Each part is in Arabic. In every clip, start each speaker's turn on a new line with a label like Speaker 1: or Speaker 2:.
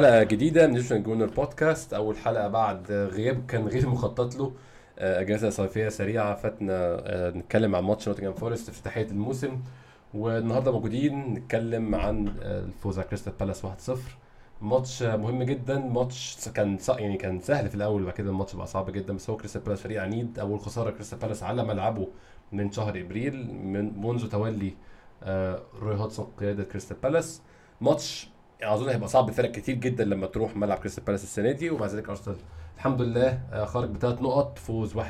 Speaker 1: حلقة جديدة من Egyptian Gooner Podcast أول حلقة بعد غياب كان غير مخطط له. آه، أجازة صيفية سريعة. فاتنا آه، نتكلم عن ماتش نوتنجهام فورست افتتاحية الموسم. والنهاردة موجودين نتكلم عن آه، الفوز على كريستال بالاس 1-0 ماتش مهم جدا. ماتش كان يعني كان سهل في الأول وبعد كده الماتش بقى صعب جدا. بس هو كريستال بالاس فريق عنيد. أول خسارة كريستال بالاس على ملعبه من شهر إبريل من منذ تولي روي هودسون قيادة كريستال بالاس. ماتش اظن هيبقى صعب لفرق كتير جدا لما تروح ملعب كريستال بالاس السنة دي ومع ذلك أرسنال الحمد لله آه، خرج بثلاث نقط فوز 1-0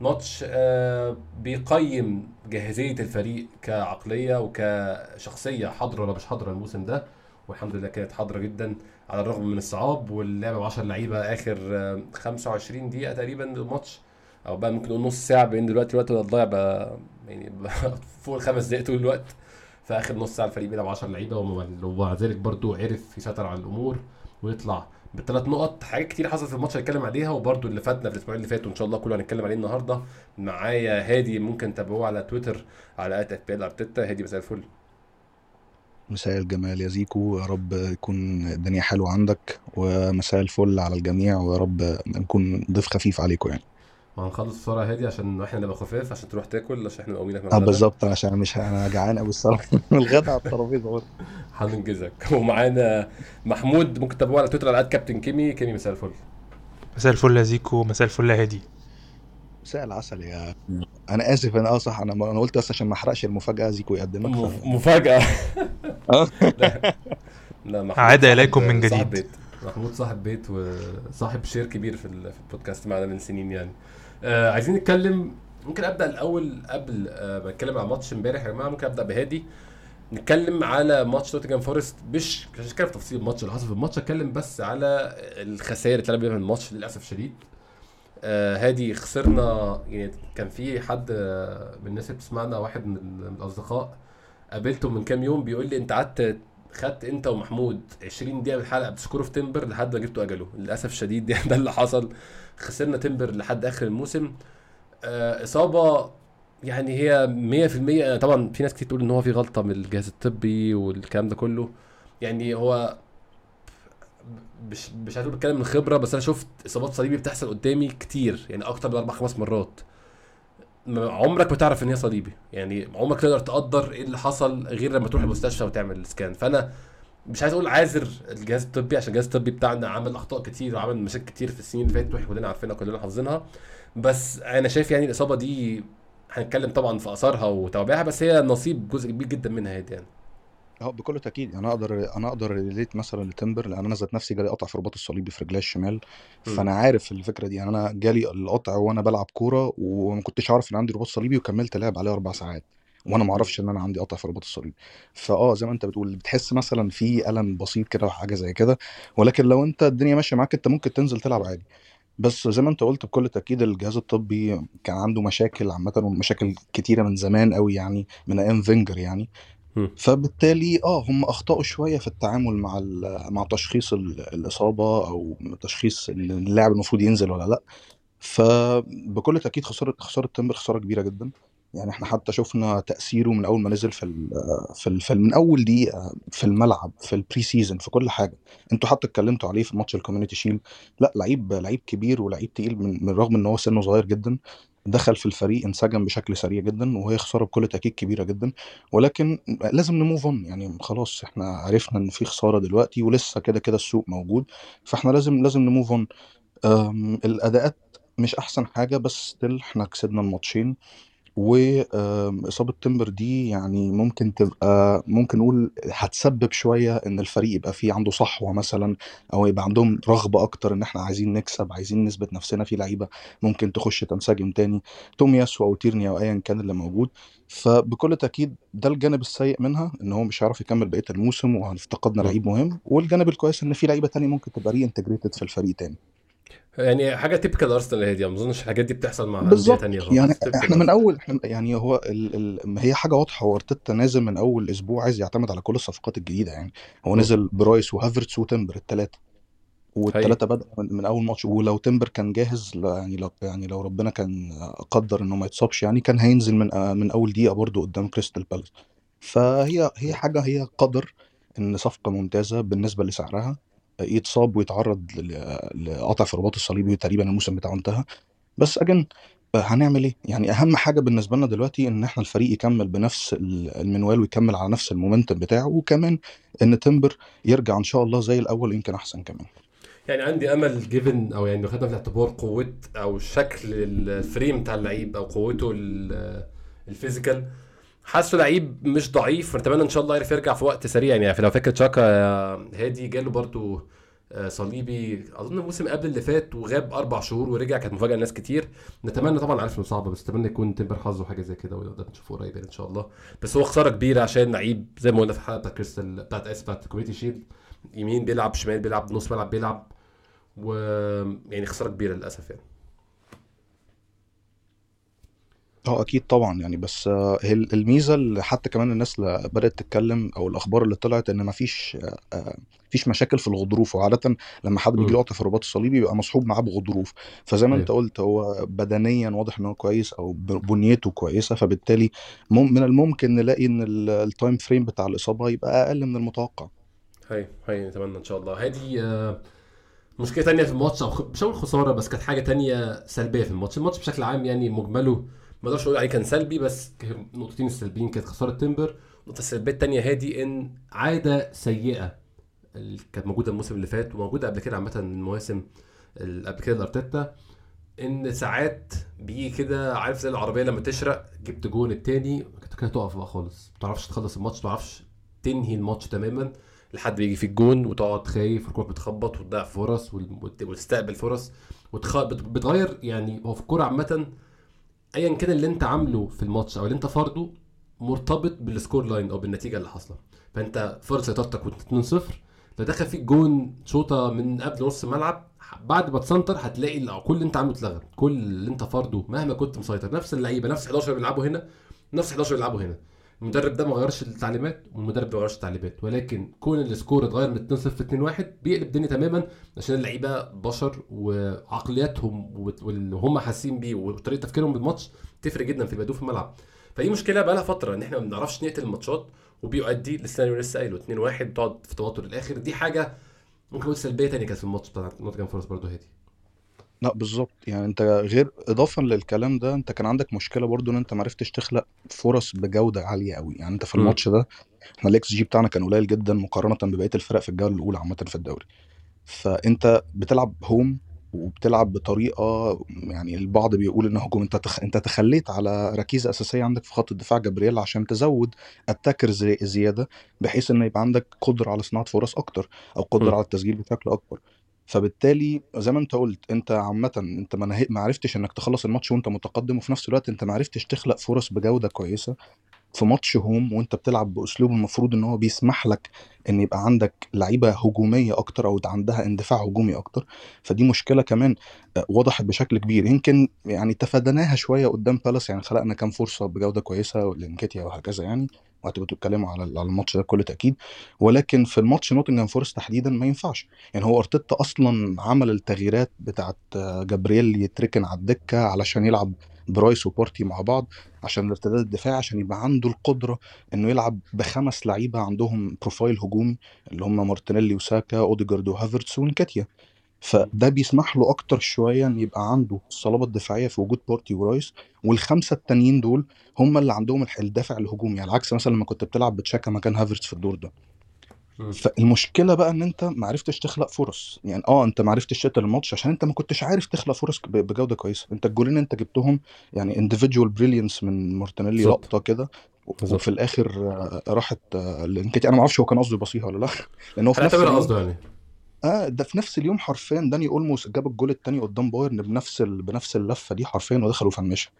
Speaker 1: ماتش آه، بيقيم جاهزية الفريق كعقلية وكشخصية حاضرة ولا مش حاضرة الموسم ده والحمد لله كانت حاضرة جدا على الرغم من الصعاب واللعب ب 10 لعيبة آخر آه، 25 دقيقة تقريبا الماتش أو بقى ممكن نقول نص ساعة بان دلوقتي الوقت ده ضايع بقى يعني فوق الخمس دقايق طول الوقت. في آخر نص ساعة الفريق بيلعب 10 لعيبة ومع ذلك برضو عرف يسيطر على الأمور ويطلع بالثلاث نقط. حاجات كتير حصلت في الماتش هنتكلم عليها وبرضو اللي فاتنا في الاسبوعين اللي فاتوا ان شاء الله كله هنتكلم عليه النهارده. معايا هادي ممكن تتابعوه على تويتر على at FB ارتيتا هادي مساء الفل.
Speaker 2: مساء الجمال يا زيكو. يا رب يكون الدنيا حلوة عندك ومساء الفل على الجميع ويا رب نكون ضيف خفيف عليكم يعني.
Speaker 1: ما هنخلص بسرعة هادي عشان إحنا نبقى خفاف عشان تروح تاكل عشان إحنا مقومينك من
Speaker 2: آه
Speaker 1: الغدا.
Speaker 2: بالظبط عشان مش أنا جعان قوي الصراحة. الغدا على الترابيزة برضه.
Speaker 1: هننجزك. ومعانا محمود ممكن تتابعوه على تويتر على كابتن كيمي. كيمي مساء الفل.
Speaker 3: مساء الفل يا زيكو مساء الفل يا هادي.
Speaker 2: مساء العسل يا أنا آسف أنا آه صح أنا أنا قلت بس عشان ما أحرقش المفاجأة زيكو يقدمك. ف...
Speaker 1: مفاجأة.
Speaker 2: آه.
Speaker 1: لا محمود
Speaker 3: عاد
Speaker 1: صاحب-
Speaker 3: إليكم من
Speaker 1: صاحب
Speaker 3: جديد.
Speaker 1: بيت. محمود صاحب بيت وصاحب share كبير في البودكاست معنا من سنين يعني. آه عايزين نتكلم ممكن أبدأ الأول قبل آه ما أتكلم على ماتش امبارح يا جماعة ممكن أبدأ بهادي. نتكلم على ماتش نوتنجهام فورست مش مش هتكلم في تفاصيل الماتش اللي حصل في الماتش اتكلم بس على الخسائر اللي اتلعب بيها من الماتش للأسف شديد آه هادي خسرنا يعني كان في حد آه، من الناس اللي بتسمعنا واحد من ال- من الأصدقاء قابلته من كام يوم بيقول لي أنت قعدت خدت أنت ومحمود 20 دقيقة من الحلقة بتسكروا في تمبر لحد ما جبتوا أجله. للأسف شديد يعني ده اللي حصل. خسرنا تمبر لحد آخر الموسم. آه إصابة يعني هي 100% طبعا في ناس كتير تقول إن هو في غلطة من الجهاز الطبي والكلام ده كله. يعني هو مش مش أقول بتكلم من خبرة بس أنا شفت إصابات صليبي بتحصل قدامي كتير يعني أكتر من أربع خمس مرات. عمرك ما تعرف إن هي صليبي. يعني عمرك تقدر تقدر إيه اللي حصل غير لما تروح المستشفى وتعمل سكان فأنا مش عايز أقول عاذر الجهاز الطبي عشان الجهاز الطبي بتاعنا عمل أخطاء كتير وعمل مشاكل كتير في السنين اللي فاتت وإحنا كلنا عارفينها وكلنا حافظينها. بس أنا شايف يعني الإصابة دي هنتكلم طبعا في آثارها وتوابعها بس هي نصيب جزء كبير جدا منها هادي يعني
Speaker 2: آه بكل تأكيد. أنا أقدر أنا أقدر ريليت مثلا لتمبر لأن أنا ذات نفسي جالي قطع في الرباط الصليبي في رجلي الشمال. فأنا عارف الفكرة دي. يعني أنا جالي القطع وأنا بلعب كورة وما كنتش عارف إن عندي رباط صليبي وكملت لعب عليه أربع ساعات. وأنا ما أعرفش إن أنا عندي قطع في الرباط الصليبي فآه زي ما أنت بتقول بتحس مثلا في ألم بسيط كده وحاجه زي كده ولكن لو أنت الدنيا ماشية معاك أنت ممكن تنزل تلعب عادي. بس زي ما أنت قلت بكل تأكيد الجهاز الطبي كان عنده مشاكل عامه ومشاكل كتيرة من زمان قوي يعني من أيام فينجر يعني. فبالتالي آه هم أخطأوا شوية في التعامل مع مع تشخيص ال- الإصابة أو تشخيص ان اللاعب المفروض ينزل ولا لأ. فبكل تأكيد خسارة خسارة تمبر خسارة كبيرة جدا. يعني إحنا حتى شفنا تأثيره من أول ما نزل في في, في من أول دقيقة في الملعب في ال pre-season في كل حاجة. أنتوا حتى اتكلمتوا عليه في ماتش ال Community Shield لا لعيب لعيب كبير ولعيب تقيل من, من رغم إن هو سنه صغير جدا دخل في الفريق انسجم بشكل سريع جدا وهي خسارة بكل تأكيد كبيرة جدا. ولكن لازم ن move on يعني خلاص إحنا عرفنا إن في خسارة دلوقتي ولسه كده كده السوق موجود. فإحنا لازم لازم ن move on الأداءات مش أحسن حاجة بس إحنا كسبنا الماتشين. وإصابة تمبر دي يعني ممكن تبقى ممكن نقول هتسبب شوية إن الفريق يبقى فيه عنده صحوة مثلا أو يبقى عندهم رغبة أكتر إن إحنا عايزين نكسب عايزين نثبت نفسنا في لعيبة ممكن تخش تنسجم تاني. تومياسو أو تيرني أو أيا كان اللي موجود. فبكل تأكيد ده الجانب السيء منها إن هو مش هيعرف يكمل بقية الموسم وهنفتقدنا. لعيب مهم. والجانب الكويس إن في لعيبة تانية ممكن تبقى reintegrated في الفريق تاني.
Speaker 1: يعني حاجة typical ارسنال هادي ما أظنش الحاجات دي بتحصل مع
Speaker 2: أندية
Speaker 1: تانية خالص.
Speaker 2: يعني إحنا من. أول إحنا يعني هو ال ال هي حاجة واضحة هو أرتيتا نازل من أول أسبوع عايز يعتمد على كل الصفقات الجديدة يعني. هو
Speaker 1: م.
Speaker 2: نزل رايس وهافرتس وتمبر الثلاثه والثلاثه بدأ من, من أول ماتش. ولو تمبر كان جاهز يعني لو يعني لو ربنا كان قدر إنه ما يتصابش يعني كان هينزل من من أول دقيقة برضو قدام كريستال بالاس. فهي هي حاجة هي قدر إن صفقة ممتازة بالنسبة لسعرها. يتصاب ويتعرض لقطع في الرباط الصليبي وتقريبا الموسم بتاعه انتهى. بس again هنعمل إيه؟ يعني أهم حاجة بالنسبة لنا دلوقتي إن إحنا الفريق يكمل بنفس ال- المنوال ويكمل على نفس ال momentum بتاعه وكمان إن تمبر يرجع إن شاء الله زي الأول يمكن أحسن كمان.
Speaker 1: يعني عندي أمل given أو يعني لو خدنا في الاعتبار قوة أو شكل ال frame بتاع اللعيب أو قوته ال- ال physical حاسه لعيب مش ضعيف نتمنى إن شاء الله يعرف يرجع في وقت سريع. يعني لو فاكر تشاكا هادي جاله برضو آه، صليبي أظن الموسم قبل اللي فات وغاب أربع شهور ورجع كانت مفاجأة لناس كتير. نتمنى طبعا عارف إنه صعبه بس نتمنى يكون تمبر حظه حاجة زي كده ونقدر نشوفه قريب يعني إن شاء الله. بس هو خسارة كبيرة عشان لعيب زي ما قلنا في الحلقة بتاعت كريستال بتاعت اس بتاعت Community Shield. يمين بيلعب شمال بيلعب نص ملعب بيلعب و يعني خسارة كبيرة للأسف يعني.
Speaker 2: آه أكيد طبعا. يعني بس آه، هي الميزة اللي حتى كمان الناس بدأت تتكلم أو الأخبار اللي طلعت إن مفيش آه، آه، مفيش مشاكل في الغضروف. وعاده لما حد بيجي له في الرباط الصليبي بيبقى مصحوب معاه بغضروف. فزي ما أنت
Speaker 1: أيوه.
Speaker 2: قلت هو بدنيا واضح إن هو كويس أو ب- بنيته كويسة. فبالتالي مم من الممكن نلاقي إن ال- ال time frame بتاع الإصابة يبقى أقل من المتوقع.
Speaker 1: هاي هاي نتمنى إن شاء الله. هادي آه، مشكلة تانية في الماتش أو خ- مش هقول خسارة بس كانت حاجة تانية سلبية في الماتش. الماتش بشكل عام يعني مجمله ما أقدرش أقول عليه كان سلبي بس كان نقطتين السلبيين كانت خسارة تمبر النقطه السلبيه التانية هادي إن عادة سيئة اللي كانت موجودة الموسم اللي فات وموجودة قبل كده عامة المواسم قبل كده لأرتيتا إن ساعات بيجي كده عارف زي العربية لما تشرق جبت جون التاني كانت كده تقف بقى خالص. ما تعرفش تخلص الماتش ما تعرفش تنهي الماتش تماما لحد بيجي في الجون وتقعد خايف والكورة بتخبط وتضيع فرص وتستقبل فرص بتغير يعني هو في الكورة عامة ايا كان اللي أنت عامله في الماتش أو اللي أنت فرضه مرتبط بال score line أو بالنتيجة اللي حاصلة. فأنت فرض سيطرتك وأنت 2-0 لو دخل فيك جون شوطة من قبل نص الملعب بعد ما تسنتر هتلاقي كل اللي أنت عامله اتلغى. كل اللي أنت فرضه مهما كنت مسيطر. نفس اللعيبة نفس 11 بيلعبوا هنا نفس 11 بيلعبوا هنا. المدرب ده ما غيرش التعليمات والمدرب ما غيرش التعليمات. ولكن كون ال score اتغير من 2-0 ل 2-1 بيقلب الدنيا تماما عشان اللعيبة بشر وعقلياتهم واللي هم حاسين بيه وطريقة تفكيرهم بالماتش تفرق جدا في اللي في الملعب. فدي مشكلة بقى لها فترة إن إحنا ما بنعرفش نقتل الماتشات وبيؤدي للسيناريو اللي لسه قايله 2-1 بتقعد في توتر الآخر. دي حاجة ممكن أقول سلبية تانية كانت في الماتش بتاع نوتنجهام فورست برضه هادي.
Speaker 2: لا بالظبط. يعني أنت غير إضافة للكلام ده أنت كان عندك مشكلة برضو إن أنت ما عرفتش تخلق فرص بجودة عالية قوي يعني أنت في الماتش ده إحنا الاكس جي بتاعنا كان قليل جدا مقارنة ببقية الفرق في الجولة الأولى عامة في الدوري. فأنت بتلعب home وبتلعب بطريقة يعني البعض بيقول إن هجوم أنت تخ... أنت تخليت على ركيزه أساسية عندك في خط الدفاع جبريل عشان تزود اتاكر زي... زيادة بحيث إن يبقى عندك قدرة على صناعة فرص أكتر أو قدرة
Speaker 1: امم
Speaker 2: على التسجيل بشكل أكبر. فبالتالي زي ما انت قلت انت عامة انت ما عرفتش انك تخلص الماتش وانت متقدم وفي نفس الوقت انت ما عرفتش تخلق فرص بجودة كويسة. في ماتش هوم وانت بتلعب بأسلوب المفروض إن هو بيسمح لك إن يبقى عندك لعيبة هجومية أكتر أو عندها اندفاع هجومي أكتر فدي مشكلة كمان آه، وضحت بشكل كبير. يمكن يعني تفاديناها شوية قدام بالاس يعني خلقنا كام فرصة بجودة كويسة لإنكيتيا وهكذا يعني وهتبقوا تتكلموا على الماتش ده بكل تأكيد. ولكن في الماتش نوتنجهام فورست تحديدا ما ينفعش. يعني هو أرتيتا أصلا عمل التغييرات بتاعت آه، جابرييل يتركن على الدكة علشان يلعب رايس وبارتي مع بعض عشان الارتداد الدفاعي عشان يبقى عنده القدرة إنه يلعب بخمس لعيبة عندهم profile هجومي اللي هم مارتينيلي وساكا أوديجارد وهافرتس ونكيتيا فده بيسمح له أكتر شوية إن يبقى عنده الصلابة الدفاعية في وجود بارتي ورايس والخمسة التانيين دول هم اللي عندهم الدافع الهجومي. على عكس مثلا لما كنت بتلعب بتشاكا مكان هافرتس في الدور ده. فالمشكلة بقى إن أنت ما عرفتش تخلق فرص. يعني آه أنت ما عرفتش تقتل الماتش عشان أنت ما كنتش عارف تخلق فرص ب- بجودة كويسة. أنت الجولين أنت جبتهم يعني individual brilliance من مارتينيلي
Speaker 1: بالظبط.
Speaker 2: لقطة كده
Speaker 1: بالظبط
Speaker 2: وفي الآخر آه، راحت آه، لنكيتيا. أنا ما أعرفش هو كان قصده يبصيها ولا لأ. لأن هو في نفس
Speaker 1: هنعتبرها
Speaker 2: اليوم
Speaker 1: قصده يعني.
Speaker 2: آه ده في نفس اليوم حرفيا داني أولموس جاب الجول الثاني قدام بايرن بنفس ال... بنفس اللفة دي حرفيا ودخل وفنشها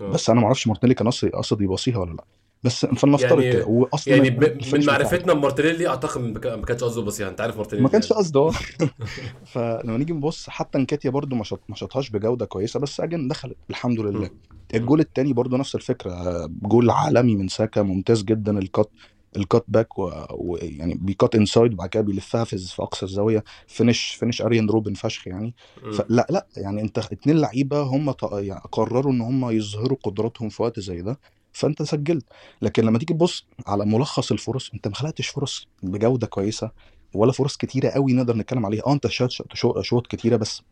Speaker 1: آه.
Speaker 2: بس أنا ما أعرفش مارتينيلي كان قصد قصد يبصيها ولا لأ. بس فلنفترض كده
Speaker 1: يعني
Speaker 2: واصلا
Speaker 1: يعني ب- من معرفتنا بمارتينيلي أعتقد ما كان- ما كانش قصده بس يعني أنت عارف
Speaker 2: ما
Speaker 1: مارتينيلي
Speaker 2: كانش
Speaker 1: يعني.
Speaker 2: قصده. فلما نيجي نبص حتى نكيتيا برضو ما شط ما شطهاش بجودة كويسة بس again دخلت الحمد لله. الجول التاني برضو نفس الفكرة جول عالمي من ساكا ممتاز جدا ال cut ال cut back ويعني بي cut inside وبعد كده بيلفها في في أقصى الزاوية finish finish آريين روبن فشخ يعني. فلا لا يعني أنت اتنين لعيبة هم ط- يعني قرروا إن هم يظهروا قدراتهم في وقت زي ده. فأنت سجلت. لكن لما تيجي تبص على ملخص الفرص أنت ما خلقتش فرص بجودة كويسة ولا فرص كتيرة قوي نقدر نتكلم عليها. آه أنت شوت شوت شوت كتيرة بس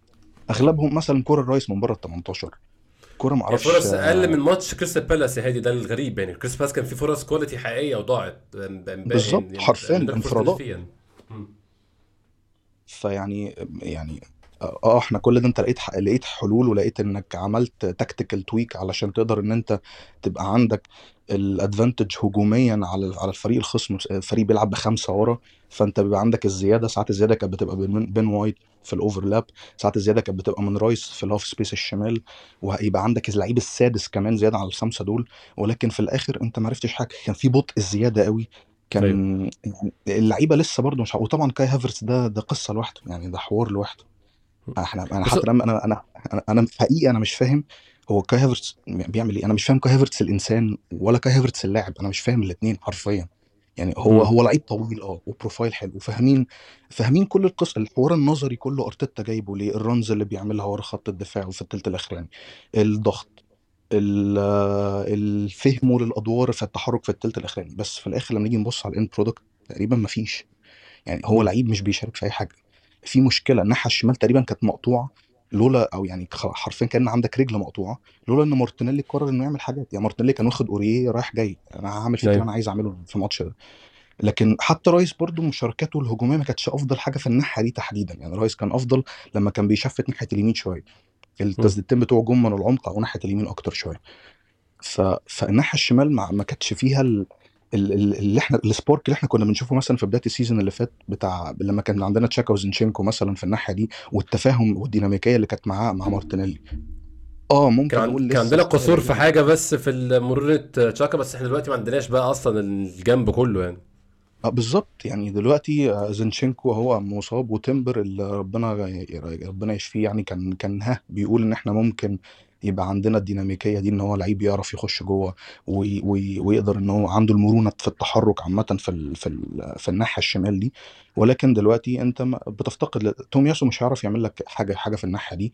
Speaker 2: أغلبهم مثلا كورة الرايس من بره ال 18 كورة ما أعرفش
Speaker 1: فرص أقل من ماتش كريستال بالاس يا هادي ده الغريب يعني. كريستال بالاس كان في فرص quality حقيقية وضاعت
Speaker 2: بالظبط، حرفياً. انفرادات. فيعني يعني آه إحنا كل ده أنت لقيت لقيت حلول ولقيت إنك عملت tactical tweak علشان تقدر إن أنت تبقى عندك ال advantage هجوميا على على الفريق الخصم الفريق بيلعب بخمسة ورا فأنت بيبقى عندك الزيادة. ساعات الزيادة كانت بتبقى بين بين وايت في ال overlap ساعات الزيادة كانت بتبقى من رايس في ال half space الشمال. وهيبقى عندك اللعيب السادس كمان زيادة على الخمسة دول. ولكن في الآخر أنت ما عرفتش حاجة. كان في بطء زيادة قوي. كان يعني اللعيبة لسه برضه مش وطبعا كاي هافرتس ده ده قصة لوحده. يعني ده حوار لوحده. إحنا
Speaker 1: أنا
Speaker 2: حتى أنا أنا أنا حقيقي أنا مش فاهم هو كاي هافرتس بيعمل إيه. أنا مش فاهم كاي هافرتس الانسان ولا كاي هافرتس اللاعب. أنا مش فاهم الاثنين حرفيا. يعني هو. هو لعيب طويل آه و profile حلو. وفاهمين فاهمين كل القصة. الحوار النظري كله أرتيتا جايبه ليه ال runs اللي بيعملها ورا خط الدفاع وفي الثلث الاخراني الضغط ال- الفهم للأدوار في التحرك في الثلث الاخراني بس في الآخر لما نيجي نبص على ال end product تقريبا ما فيش. يعني هو. لعيب مش بيشارك في أي حاجة. في مشكلة الناحية الشمال تقريبا كانت مقطوعة لولا أو يعني حرفيا كأن عندك رجل مقطوعة لولا إن مارتينيلي قرر إنه يعمل حاجات. يعني مارتينيلي كان واخد اوريه رايح جاي أنا هعمل فيك اللي
Speaker 1: أيوة.
Speaker 2: أنا عايز أعمله في الماتش ده. لكن حتى رايس برضو مشاركاته الهجومية ما كانتش أفضل حاجة في الناحية دي تحديدا. يعني رايس كان أفضل لما كان بي shift ناحية اليمين شوية. التسديدتين بتوعه جم من العمق أو ناحية اليمين أكتر شوية. ف... فالناحية الشمال ما, ما كانتش فيها ال... ال- ال- اللي إحنا ال spark اللي إحنا كنا بنشوفه مثلا في بداية ال season اللي فات بتاع لما كان عندنا تشاكا وزنشينكو مثلا في الناحية دي والتفاهم والديناميكية اللي كانت معاه مع مارتينيلي. آه ممكن
Speaker 1: كان
Speaker 2: نقول
Speaker 1: كان عندنا قصور في
Speaker 2: بعيد.
Speaker 1: حاجة بس في مرونه تشاكا بس إحنا دلوقتي ما عندناش بقى أصلا الجنب كله يعني.
Speaker 2: آه بالظبط. يعني دلوقتي آه، زنشينكو هو مصاب وتمبر اللي ربنا ربنا يشفيه يعني كان كان ها بيقول إن إحنا ممكن يبقى عندنا الديناميكية دي إن هو لعيب يعرف يخش جوه وي- وي- ويقدر إن هو عنده المرونة في التحرك عامة في ال في ال في الناحية الشمال دي. ولكن دلوقتي أنت بتفتقد تومياسو مش هيعرف يعمل لك حاجة حاجة في الناحية دي.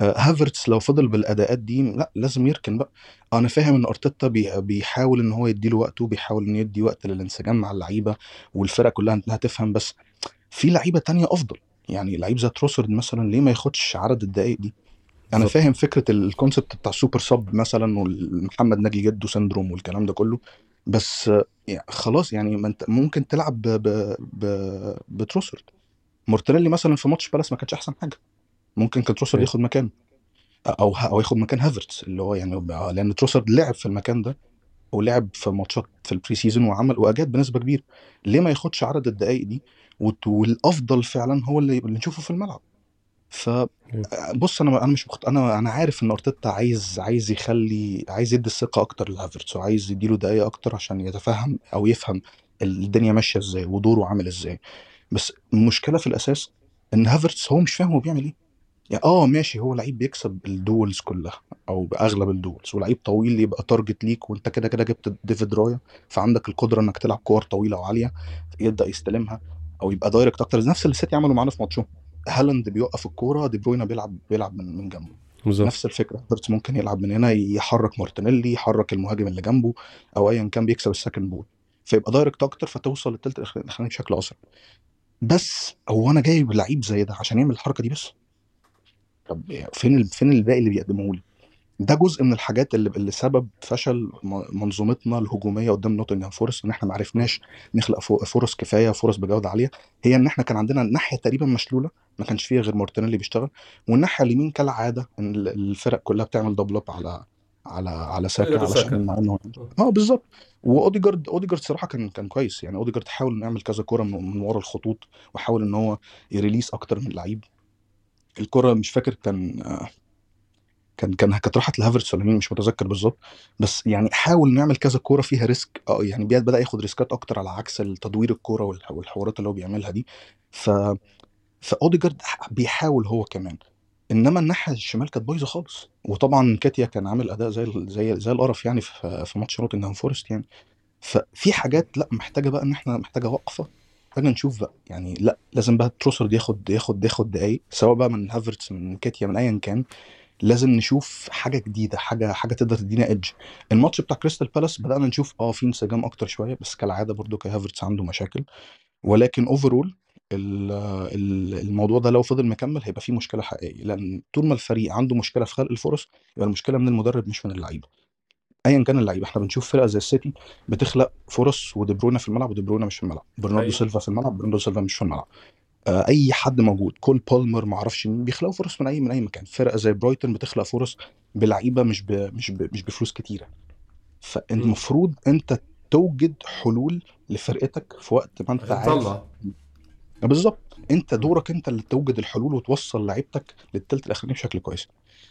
Speaker 2: آه، هافرتس لو فضل بالأداءات دي لأ لازم يركن بقى. أنا فاهم إن أرتيتا بي- بيحاول إن هو يديله وقته بيحاول انه يدي وقت للانسجام مع اللعيبة والفرق كلها إنها تفهم بس في لعيبة تانية أفضل. يعني لعيب زي تروسرد مثلا ليه ما ياخدش عدد الدقائق دي؟
Speaker 1: أنا.
Speaker 2: فاهم فكرة ال concept بتاع super sub مثلا والمحمد ناجي جدو syndrome والكلام ده كله بس يعني خلاص يعني ما أنت ممكن تلعب ب ب ب بتروسرد مارتينيلي مثلا في ماتش بالاس ما كانش أحسن حاجة. ممكن كان تروسرد
Speaker 1: أيوة.
Speaker 2: ياخد مكانه أو أو ياخد مكان هافرتس اللي هو يعني لأن تروسرد لعب في المكان ده ولعب في ماتشات في ال pre-season وعمل واجاد بنسبة كبيرة. ليه ما ياخدش عدد الدقائق دي؟ والأفضل فعلا هو اللي اللي نشوفه في الملعب. فبص أنا أنا مش مخت... أنا أنا عارف إن أرتيتا عايز عايز يخلي عايز يدي الثقة أكتر لهافرتس وعايز يديله دقائق أكتر عشان يتفهم أو يفهم الدنيا ماشية إزاي ودوره عامل إزاي. بس المشكلة في الأساس إن هافرتس هو مش فاهم هو بيعمل إيه. يعني آه ماشي هو لعيب بيكسب ال duels كلها أو بأغلب ال duels ولعيب طويل يبقى target ليك وأنت كده كده جبت ديفيد رايا فعندك القدرة إنك تلعب كور طويلة وعالية يبدأ يستلمها أو يبقى direct أكتر. نفس اللي السيتي عملوا معانا في ماتشهم. هالاند بيوقف الكورة دي بروينا بيلعب بيلعب من من جنبه.
Speaker 1: بالظبط.
Speaker 2: نفس الفكرة هافرتس ممكن يلعب من هنا يحرك مارتينيلي يحرك المهاجم اللي جنبه أو ايا كان بيكسب ال second ball فيبقى direct أكتر فتوصل للثلث الاخراني بشكل اسرع بس هو أنا جايب لعيب زي ده عشان يعمل الحركة دي بس؟ طب فين فين الباقي اللي بيقدموه لي؟ ده جزء من الحاجات اللي اللي سبب فشل منظومتنا الهجومية قدام نوتنجهام فورست إن إحنا ما عرفناش نخلق فرص كفاية فرص بجودة عالية. هي إن إحنا كان عندنا الناحيه تقريبا مشلولة ما كانش فيها غير مارتينيلي بيشتغل والناحية اليمين كالعادة إن ال- الفرق كلها بتعمل double up على على على ساكا. علشان إنه آه بالظبط. وأوديجارد أوديجارد صراحة كان كان كويس. يعني أوديجارد حاول إنه يعمل كذا كوره من, من ورا الخطوط وحاول إن هو ي release أكتر من لعيب. الكرة مش فاكر كان آه، كان كان كانت راحت لهافرتس ولا مين مش متذكر بالظبط. بس يعني حاول نعمل كذا كورة فيها risk. آه يعني بدأ ياخد risk ات أكتر على عكس التدوير الكورة والح- والحوارات اللي هو بيعملها دي. ف فاوديجارد بيحاول هو كمان. إنما الناحية الشمال كانت بايظة خالص. وطبعا نكيتيا كان عامل أداء زي زي زي القرف يعني في ماتش نوتنجهام فورست يعني. ففي حاجات لأ محتاجة بقى إن إحنا محتاجة وقفة. محتاجة نشوف بقى. يعني لأ لازم بقى تروسارد ياخد ياخد ياخد دقايق. سواء بقى من هافرتس من نكيتيا من ايا كان. لازم نشوف حاجة جديدة حاجة حاجة تقدر تدينا edge الماتش بتاع كريستال بالاس بدأنا نشوف آه في انسجام أكتر شوية بس كالعادة برضو كاي هافرتس عنده مشاكل. ولكن overall الموضوع ده لو فضل مكمل هيبقى فيه مشكلة حقيقية. لأن طول ما الفريق عنده مشكلة في خلق الفرص يبقى المشكلة من المدرب مش من اللعيبة. ايا كان اللعيبة. إحنا بنشوف فرقة زي السيتي بتخلق فرص ودي بروينا في الملعب ودي بروينا مش في الملعب. برناردو
Speaker 1: أيوة.
Speaker 2: سيلفا في الملعب برناردو سيلفا مش في الملعب. أي حد موجود. كول بالمر ما أعرفش مين بيخلقوا فرص من أي من أي مكان. فرقة زي برايتون بتخلق فرص بلعيبة مش ب... مش ب... مش بفلوس كتيرة. فالمفروض أنت توجد حلول لفرقتك في وقت ما
Speaker 1: أنت
Speaker 2: عارف بالظبط. انت دورك انت اللي توجد الحلول وتوصل لعيبتك للتلت الأخراني بشكل كويس.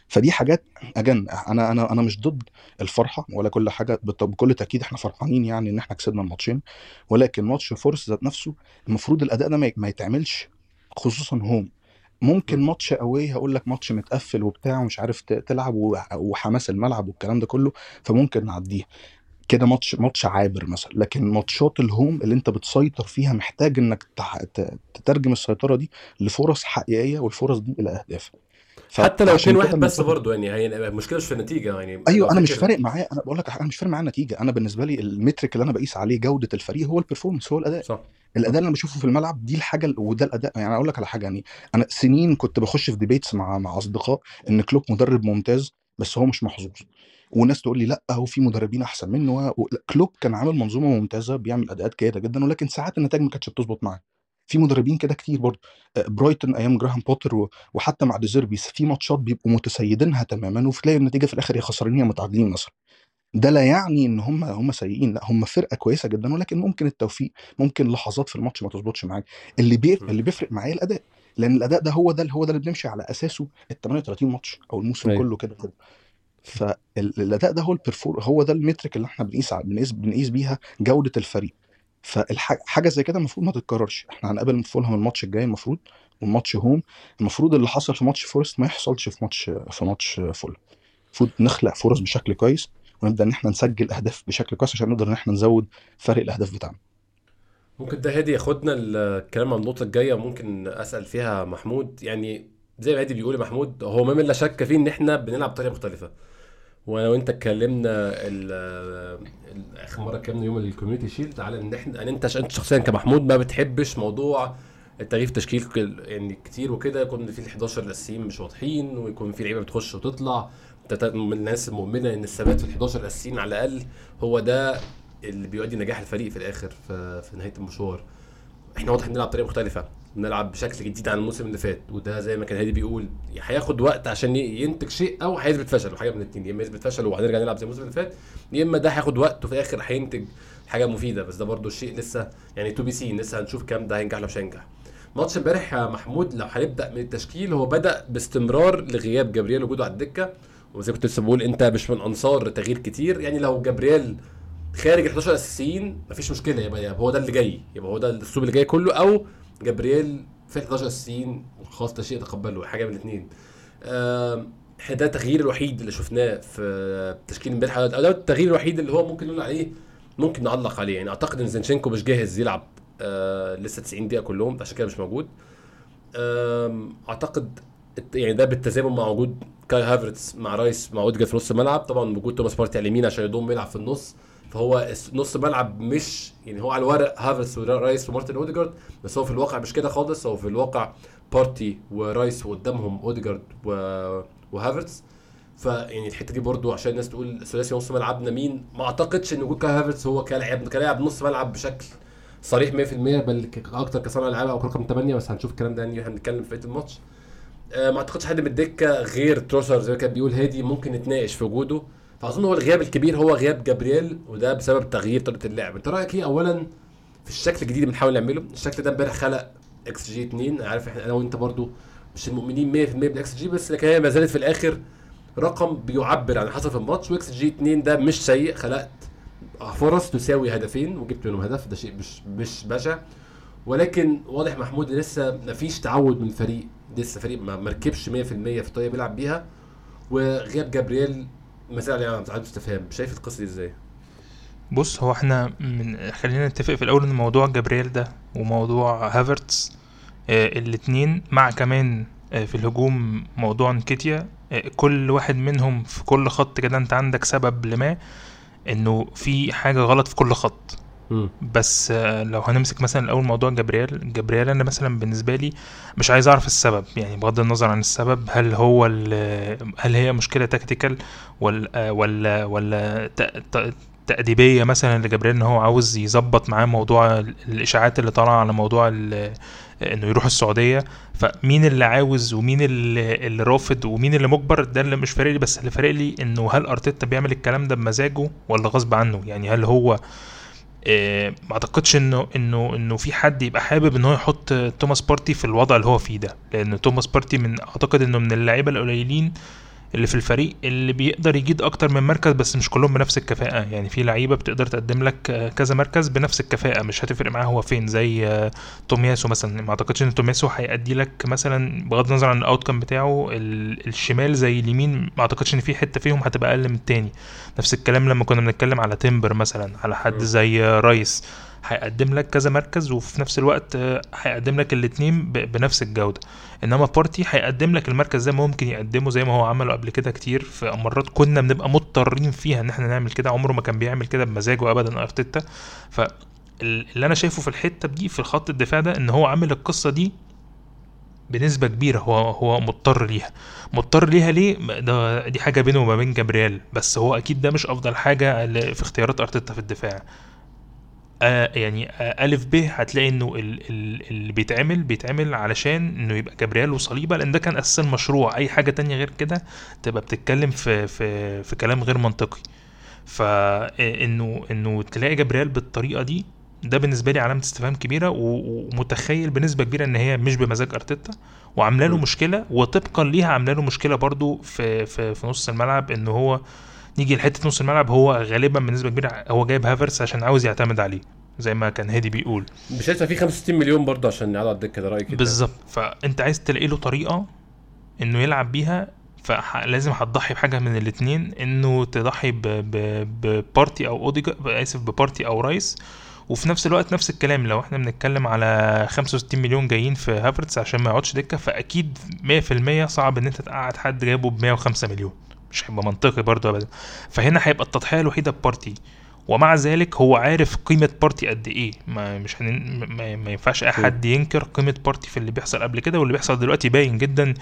Speaker 2: فدي حاجات again أنا أنا أنا مش ضد الفرحة ولا كل حاجة بكل تأكيد إحنا فرحانين يعني إن إحنا كسبنا الماتشين ولكن ماتش فورست ذات نفسه المفروض الأداء ده ما يتعملش خصوصا home. ممكن. ماتش قوي هقول لك ماتش متقفل وبتاع ومش عارف تلعب وحماس الملعب والكلام ده كله فممكن نعديه كده ماتش ماتش عابر مثلا. لكن ماتشات ال home اللي انت بتسيطر فيها محتاج انك تترجم السيطرة دي لفرص حقيقية والفرص دي إلى أهداف.
Speaker 1: حتى لو
Speaker 2: فعشان
Speaker 1: 2
Speaker 2: كده
Speaker 1: 1 بس برضه يعني هي المشكلة مش في النتيجة يعني أيوه
Speaker 2: أنا مش فارق معايا. أنا بقول لك أنا مش فارق معايا النتيجة. أنا بالنسبة لي ال metric اللي أنا بقيس عليه جودة الفريق هو ال performance هو الأداء.
Speaker 1: صح.
Speaker 2: الأداء اللي أنا بشوفه في الملعب دي الحاجة ال- وده الأداء يعني أقول لك على حاجة يعني أنا سنين كنت بخش في debates مع مع أصدقاء إن كلوب مدرب ممتاز بس هو مش محظوظ. وناس تقول لي لأ هو في مدربين أحسن منه و... كلوب كان عامل منظومة ممتازة بيعمل أداءات جيده جدا ولكن ساعات النتائج ما كانتش بتظبط معاه. في مدربين كده كتير برضه آه، برايتون أيام جراهام بوتر و... وحتى مع ديزيربي في ماتشات بيبقوا متسيدينها تماما وتلاقي النتيجة في الآخر يا خسرانين يا متعادلين مثلا. ده لا يعني إن هم هم سيئين لأ هم فرقة كويسة جدا ولكن ممكن التوفيق ممكن لحظات في الماتش ما تظبطش معاك. اللي بي... اللي بيفرق معايا الأداء لأن الأداء ده هو ده هو ده اللي بنمشي على أساسه ال 38 ماتش أو الموسم
Speaker 1: أيوة.
Speaker 2: كله كده كده. فالأداء ده هو ال perfor هو ده ال metric اللي إحنا بنقيس بنقيس بنقيس بيها جودة الفريق. فالحاجه زي كده المفروض ما تتكررش. إحنا هنقابل فولهام الماتش الجاي المفروض والماتش home. المفروض اللي حصل في ماتش فورست ما يحصلش في ماتش في ماتش فولهام المفروض نخلق فرص بشكل كويس ونبدأ إن إحنا نسجل أهداف بشكل كويس عشان نقدر إن إحنا نزود فرق الأهداف بتاعنا.
Speaker 1: ممكن ده هادي ياخدنا الكلام عن النقطة الجاية ممكن أسأل فيها محمود. يعني زي ما هادي بيقول محمود هو ما من لا شك فيه إن إحنا بنلعب بطريقة مختلفة. وأنا وأنت اتكلمنا آخر مرة اتكلمنا يوم الكوميونتي شيلد؟ على إن إحنا أن أنت أنت شخصيا كمحمود ما بتحبش موضوع التغيير في تشكيل كل- يعني كتير وكده يكون في ال 11 الأساسيين مش واضحين ويكون في لعيبة بتخش وتطلع. أنت من الناس المؤمنة إن الثبات في ال 11 الأساسيين على الأقل هو ده اللي بيؤدي نجاح الفريق في الآخر في, في نهاية المشوار. إحنا واضح بنلعب بطريقة مختلفة. بنلعب بشكل جديد عن الموسم اللي فات وده زي ما كان هادي بيقول هياخد وقت عشان ينتج شيء أو هيثبت فشله حاجة من الاثنين يا إما يثبت فشله وهنرجع نلعب زي الموسم اللي فات يا إما ده هياخد وقت وفي الآخر هينتج حاجة مفيدة بس ده برضو الشيء لسه يعني to be see لسه هنشوف كام ده هينجح ولا مش هينجح. ماتش امبارح يا محمود لو هنبدأ من التشكيل هو بدأ باستمرار لغياب جابرييل وجوده على الدكة وزي كنت لسه بقول أنت مش من أنصار تغيير كتير يعني لو جابرييل خارج ال 11 أساسيين مفيش مشكلة يبقى, يبقى هو ده اللي جاي يبقى هو ده الأسلوب اللي جاي كله أو جابرييل في ال 11 اساسيين خلاص ده شيء تقبله حاجة من الاثنين إحنا ده التغيير الوحيد اللي شفناه في تشكيل امبارح ده التغيير الوحيد اللي هو ممكن نقول عليه ممكن نعلق عليه. يعني أعتقد إن زينشينكو مش جاهز يلعب آه لسه 90 دقيقة كلهم عشان كده مش موجود. أعتقد يعني ده بالتزامن مع وجود كاي هافرتس مع رايس مع أوديجارد في نص الملعب. طبعا وجود توماس بارتي على اليمين عشان يضم يلعب في النص. فهو نص ملعب مش يعني هو على الورق هافرتس ورايس ومارتن اوديجارد بس هو في الواقع مش كده خالص. هو في الواقع بارتي ورايس وقدامهم اوديجارد. وهافرتس. فيعني الحتة دي برضو عشان الناس تقول ثلاثي نص ملعبنا مين ما اعتقدش ان وجود هافرتس هو كلاعب كلاعب نص ملعب بشكل صريح 100% بل أكتر كصانع ألعاب أو رقم 8 بس هنشوف الكلام ده يعني إحنا في الماتش. آه، ما اعتقدش حد من الدكة غير تروسارد زي ما كان بيقول هادي ممكن نتناقش في وجوده. فأظن هو الغياب الكبير هو غياب جابرييل وده بسبب تغيير طريقة اللعب. أنت رأيك إيه اولا في الشكل الجديد اللي بنحاول نعمله؟ الشكل ده امبارح خلق إكس جي 2 عارف إحنا أنا وأنت برضو مش المؤمنين 100% بالاكس جي بس لكن هي ما زالت في الآخر رقم بيعبر عن حصل في الماتش وإكس جي 2 ده مش سيء. خلقت فرص تساوي هدفين وجبت منهم هدف. ده شيء مش مش بشع. ولكن واضح محمود لسه مفيش تعود من الفريق لسه فريق ما مركبش 100% في الطريقة بيلعب بيها. وغياب جابرييل ما زال يعني علامه استفهام شايف القصة دي إزاي؟
Speaker 3: بص هو إحنا من خلينا نتفق في الأول إن موضوع جابرييل ده وموضوع هافرتس آه الاتنين مع كمان آه في الهجوم موضوع نكيتيا آه كل واحد منهم في كل خط كده أنت عندك سبب لما إنه في حاجة غلط في كل خط بس آه، لو هنمسك مثلا الأول موضوع جبريل جبريل أنا مثلا بالنسبة لي مش عايز أعرف السبب يعني بغض النظر عن السبب هل هو هل هي مشكلة tactical ولا ولا ولا تأديبية مثلا لجابرييل إن هو عاوز يظبط معاه موضوع ال- الإشاعات اللي طالعة على موضوع إنه يروح السعودية. فمين اللي عاوز ومين اللي, اللي رافض ومين اللي مجبر؟ ده اللي مش فارق لي بس اللي فارق لي إنه هل أرتيتا بيعمل الكلام ده بمزاجه ولا غصب عنه؟ يعني هل هو آه، ما اعتقدش انه انه انه في حد يبقى حابب ان هو يحط توماس بارتي في الوضع اللي هو فيه ده. لأن توماس بارتي من أعتقد إنه من اللعيبة القليلين اللي في الفريق اللي بيقدر يجيد أكتر من مركز بس مش كلهم بنفس الكفاءة. يعني في لعيبة بتقدر تقدم لك آه، كذا مركز بنفس الكفاءة مش هتفرق معاه هو فين. زي آه، تومياسو مثلا. ما أعتقدش إن تومياسو هيأدي لك مثلا بغض النظر عن ال outcome بتاعه ال- الشمال زي اليمين ما أعتقدش إن في حتة فيهم هتبقى أقل من التاني. نفس الكلام لما كنا بنتكلم على تيمبر مثلا على حد. زي رايس. هيقدم لك كذا مركز وفي نفس الوقت آه، هيقدم لك الاتنين ب- بنفس الجودة. إنما بارتي هيقدم لك المركز ده ممكن يقدمه زي ما هو عمله قبل كده كتير في مرات كنا بنبقى مضطرين فيها إن إحنا نعمل كده عمره ما كان بيعمل كده بمزاجه ابدا ارتيتا فاللي أنا شايفه في الحتة دي في خط الدفاع ده إن هو عامل القصة دي بنسبة كبيرة هو هو مضطر ليها. مضطر ليها ليه؟ ده دي حاجة بينه وما بين جابرييل بس هو أكيد ده مش أفضل حاجة ل- في اختيارات أرتيتا في الدفاع. آه يعني آه ألف ب هتلاقي ال- اللي بيتعمل بيتعمل علشان إنه يبقى جبريل وصليبة لأن ده كان أساسا المشروع أي حاجة تانية غير كده تبقى بتتكلم في في في كلام غير منطقي فإنه إنه تلاقي جبريل بالطريقة دي ده بالنسبة لي علامة استفهام كبيرة و- ومتخيل بنسبة كبيرة إن هي مش بمزاج أرتيتا وعاملة له
Speaker 1: م.
Speaker 3: مشكلة وطبقا ليها عاملة له مشكلة برضو في في في نص الملعب إن هو نيجي لحتة نص الملعب هو غالبا بنسبة كبيرة هو جايب هافرس عشان عاوز يعتمد عليه زي ما كان هادي بيقول.
Speaker 1: مش لسه في 65 مليون برضه عشان يقعدوا على الدكة ده رايك؟
Speaker 3: بالظبط. فأنت عايز تلاقي له طريقة إنه يلعب بيها فلازم هتضحي بحاجة من الاثنين إنه تضحي ببارتي أو اوديجا آسف ببارتي أو رايس. وفي نفس الوقت نفس الكلام لو إحنا بنتكلم على 65 مليون جايين في هافرتس عشان ما يقعدش دكة فأكيد 100% صعب إن أنت تقعد حد جايبه ب 105 مليون. مش هيبقى منطقي برضه ابدا. فهنا هيبقى التضحية الوحيدة ببارتي ومع ذلك هو عارف قيمة بارتي قد إيه. ما مش هن... ما, ما ينفعش أي حد ينكر قيمة بارتي في اللي بيحصل قبل كده واللي بيحصل دلوقتي باين جدا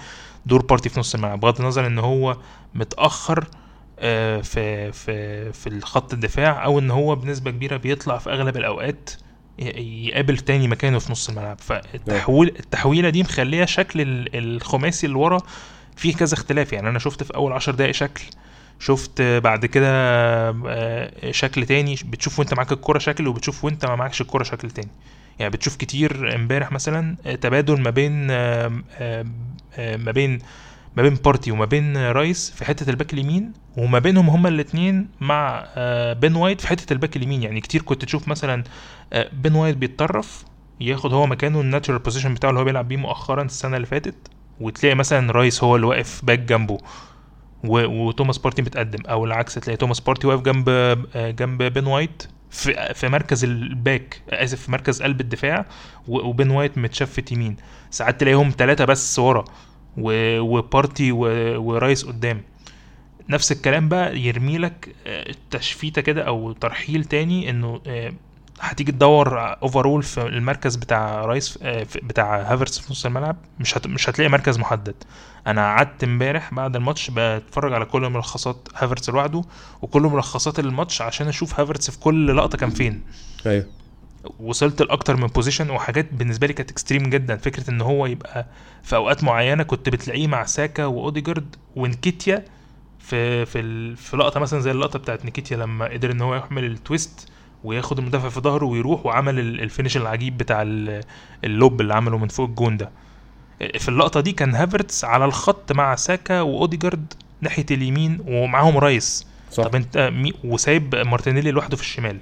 Speaker 3: دور بارتي في نص الملعب. بغض النظر إن هو متأخر آه، في في في الخط الدفاع أو إن هو بنسبة كبيرة بيطلع في أغلب الأوقات يقابل تاني مكانه في نص الملعب. فالتحويل التحويلة دي مخلية شكل ال- الخماسي اللي ورا فيه كذا اختلاف. يعني أنا شفت في أول عشر دقايق شكل شفت بعد كده آه، شكل تاني بتشوف وأنت معاك الكرة شكل وبتشوف وأنت ما معكش الكرة شكل تاني. يعني بتشوف كتير امبارح مثلا آه، تبادل ما بين ما بين ما بين بارتي وما بين رايس في حتة الباك اليمين وما بينهم هما الاثنين مع آه، بين وايت في حتة الباك اليمين. يعني كتير كنت تشوف مثلا بين وايت بيتطرف ياخد هو مكانه ال natural position بتاعه اللي هو بيلعب بيه مؤخرا السنة اللي فاتت وتلاقي مثلا رايس هو اللي واقف باك جنبه. وتوماس بارتي متقدم أو العكس تلاقي توماس بارتي واقف جنب آه، جنب بين وايت في في مركز الباك آسف في مركز قلب الدفاع وبين وايت متشفت يمين ساعات تلاقيهم ثلاثة بس ورا. وبارتي. ورايس قدام نفس الكلام بقى يرمي لك آه، تشفيتة كده أو ترحيل تاني إنه آه، هتيجي تدور overall في المركز بتاع رايس آه، بتاع هافرتس في نص الملعب مش هت... مش هتلاقي مركز محدد. أنا قعدت امبارح بعد الماتش بتفرج على كل ملخصات هافرتس لوحده وكل ملخصات الماتش عشان أشوف هافرتس في كل لقطة كان فين.
Speaker 1: أيوه.
Speaker 3: وصلت لأكتر من position وحاجات بالنسبة لي كانت extreme جدا. فكرة إن هو يبقى في أوقات معينة كنت بتلاقيه مع ساكا وأوديجارد ونكيتيا في في في لقطة مثلا زي اللقطة بتاعت نكيتيا لما قدر إن هو يعمل ال twist. وياخد المدافع في ظهره ويروح وعمل ال- ال finish العجيب بتاع ال- ال lob اللي عمله من فوق الجون ده. في اللقطة دي كان هافرتس على الخط مع ساكا وأوديجارد ناحية اليمين ومعاهم رايس.
Speaker 1: صح.
Speaker 3: طب انت وسايب مارتينيلي لوحده في الشمال.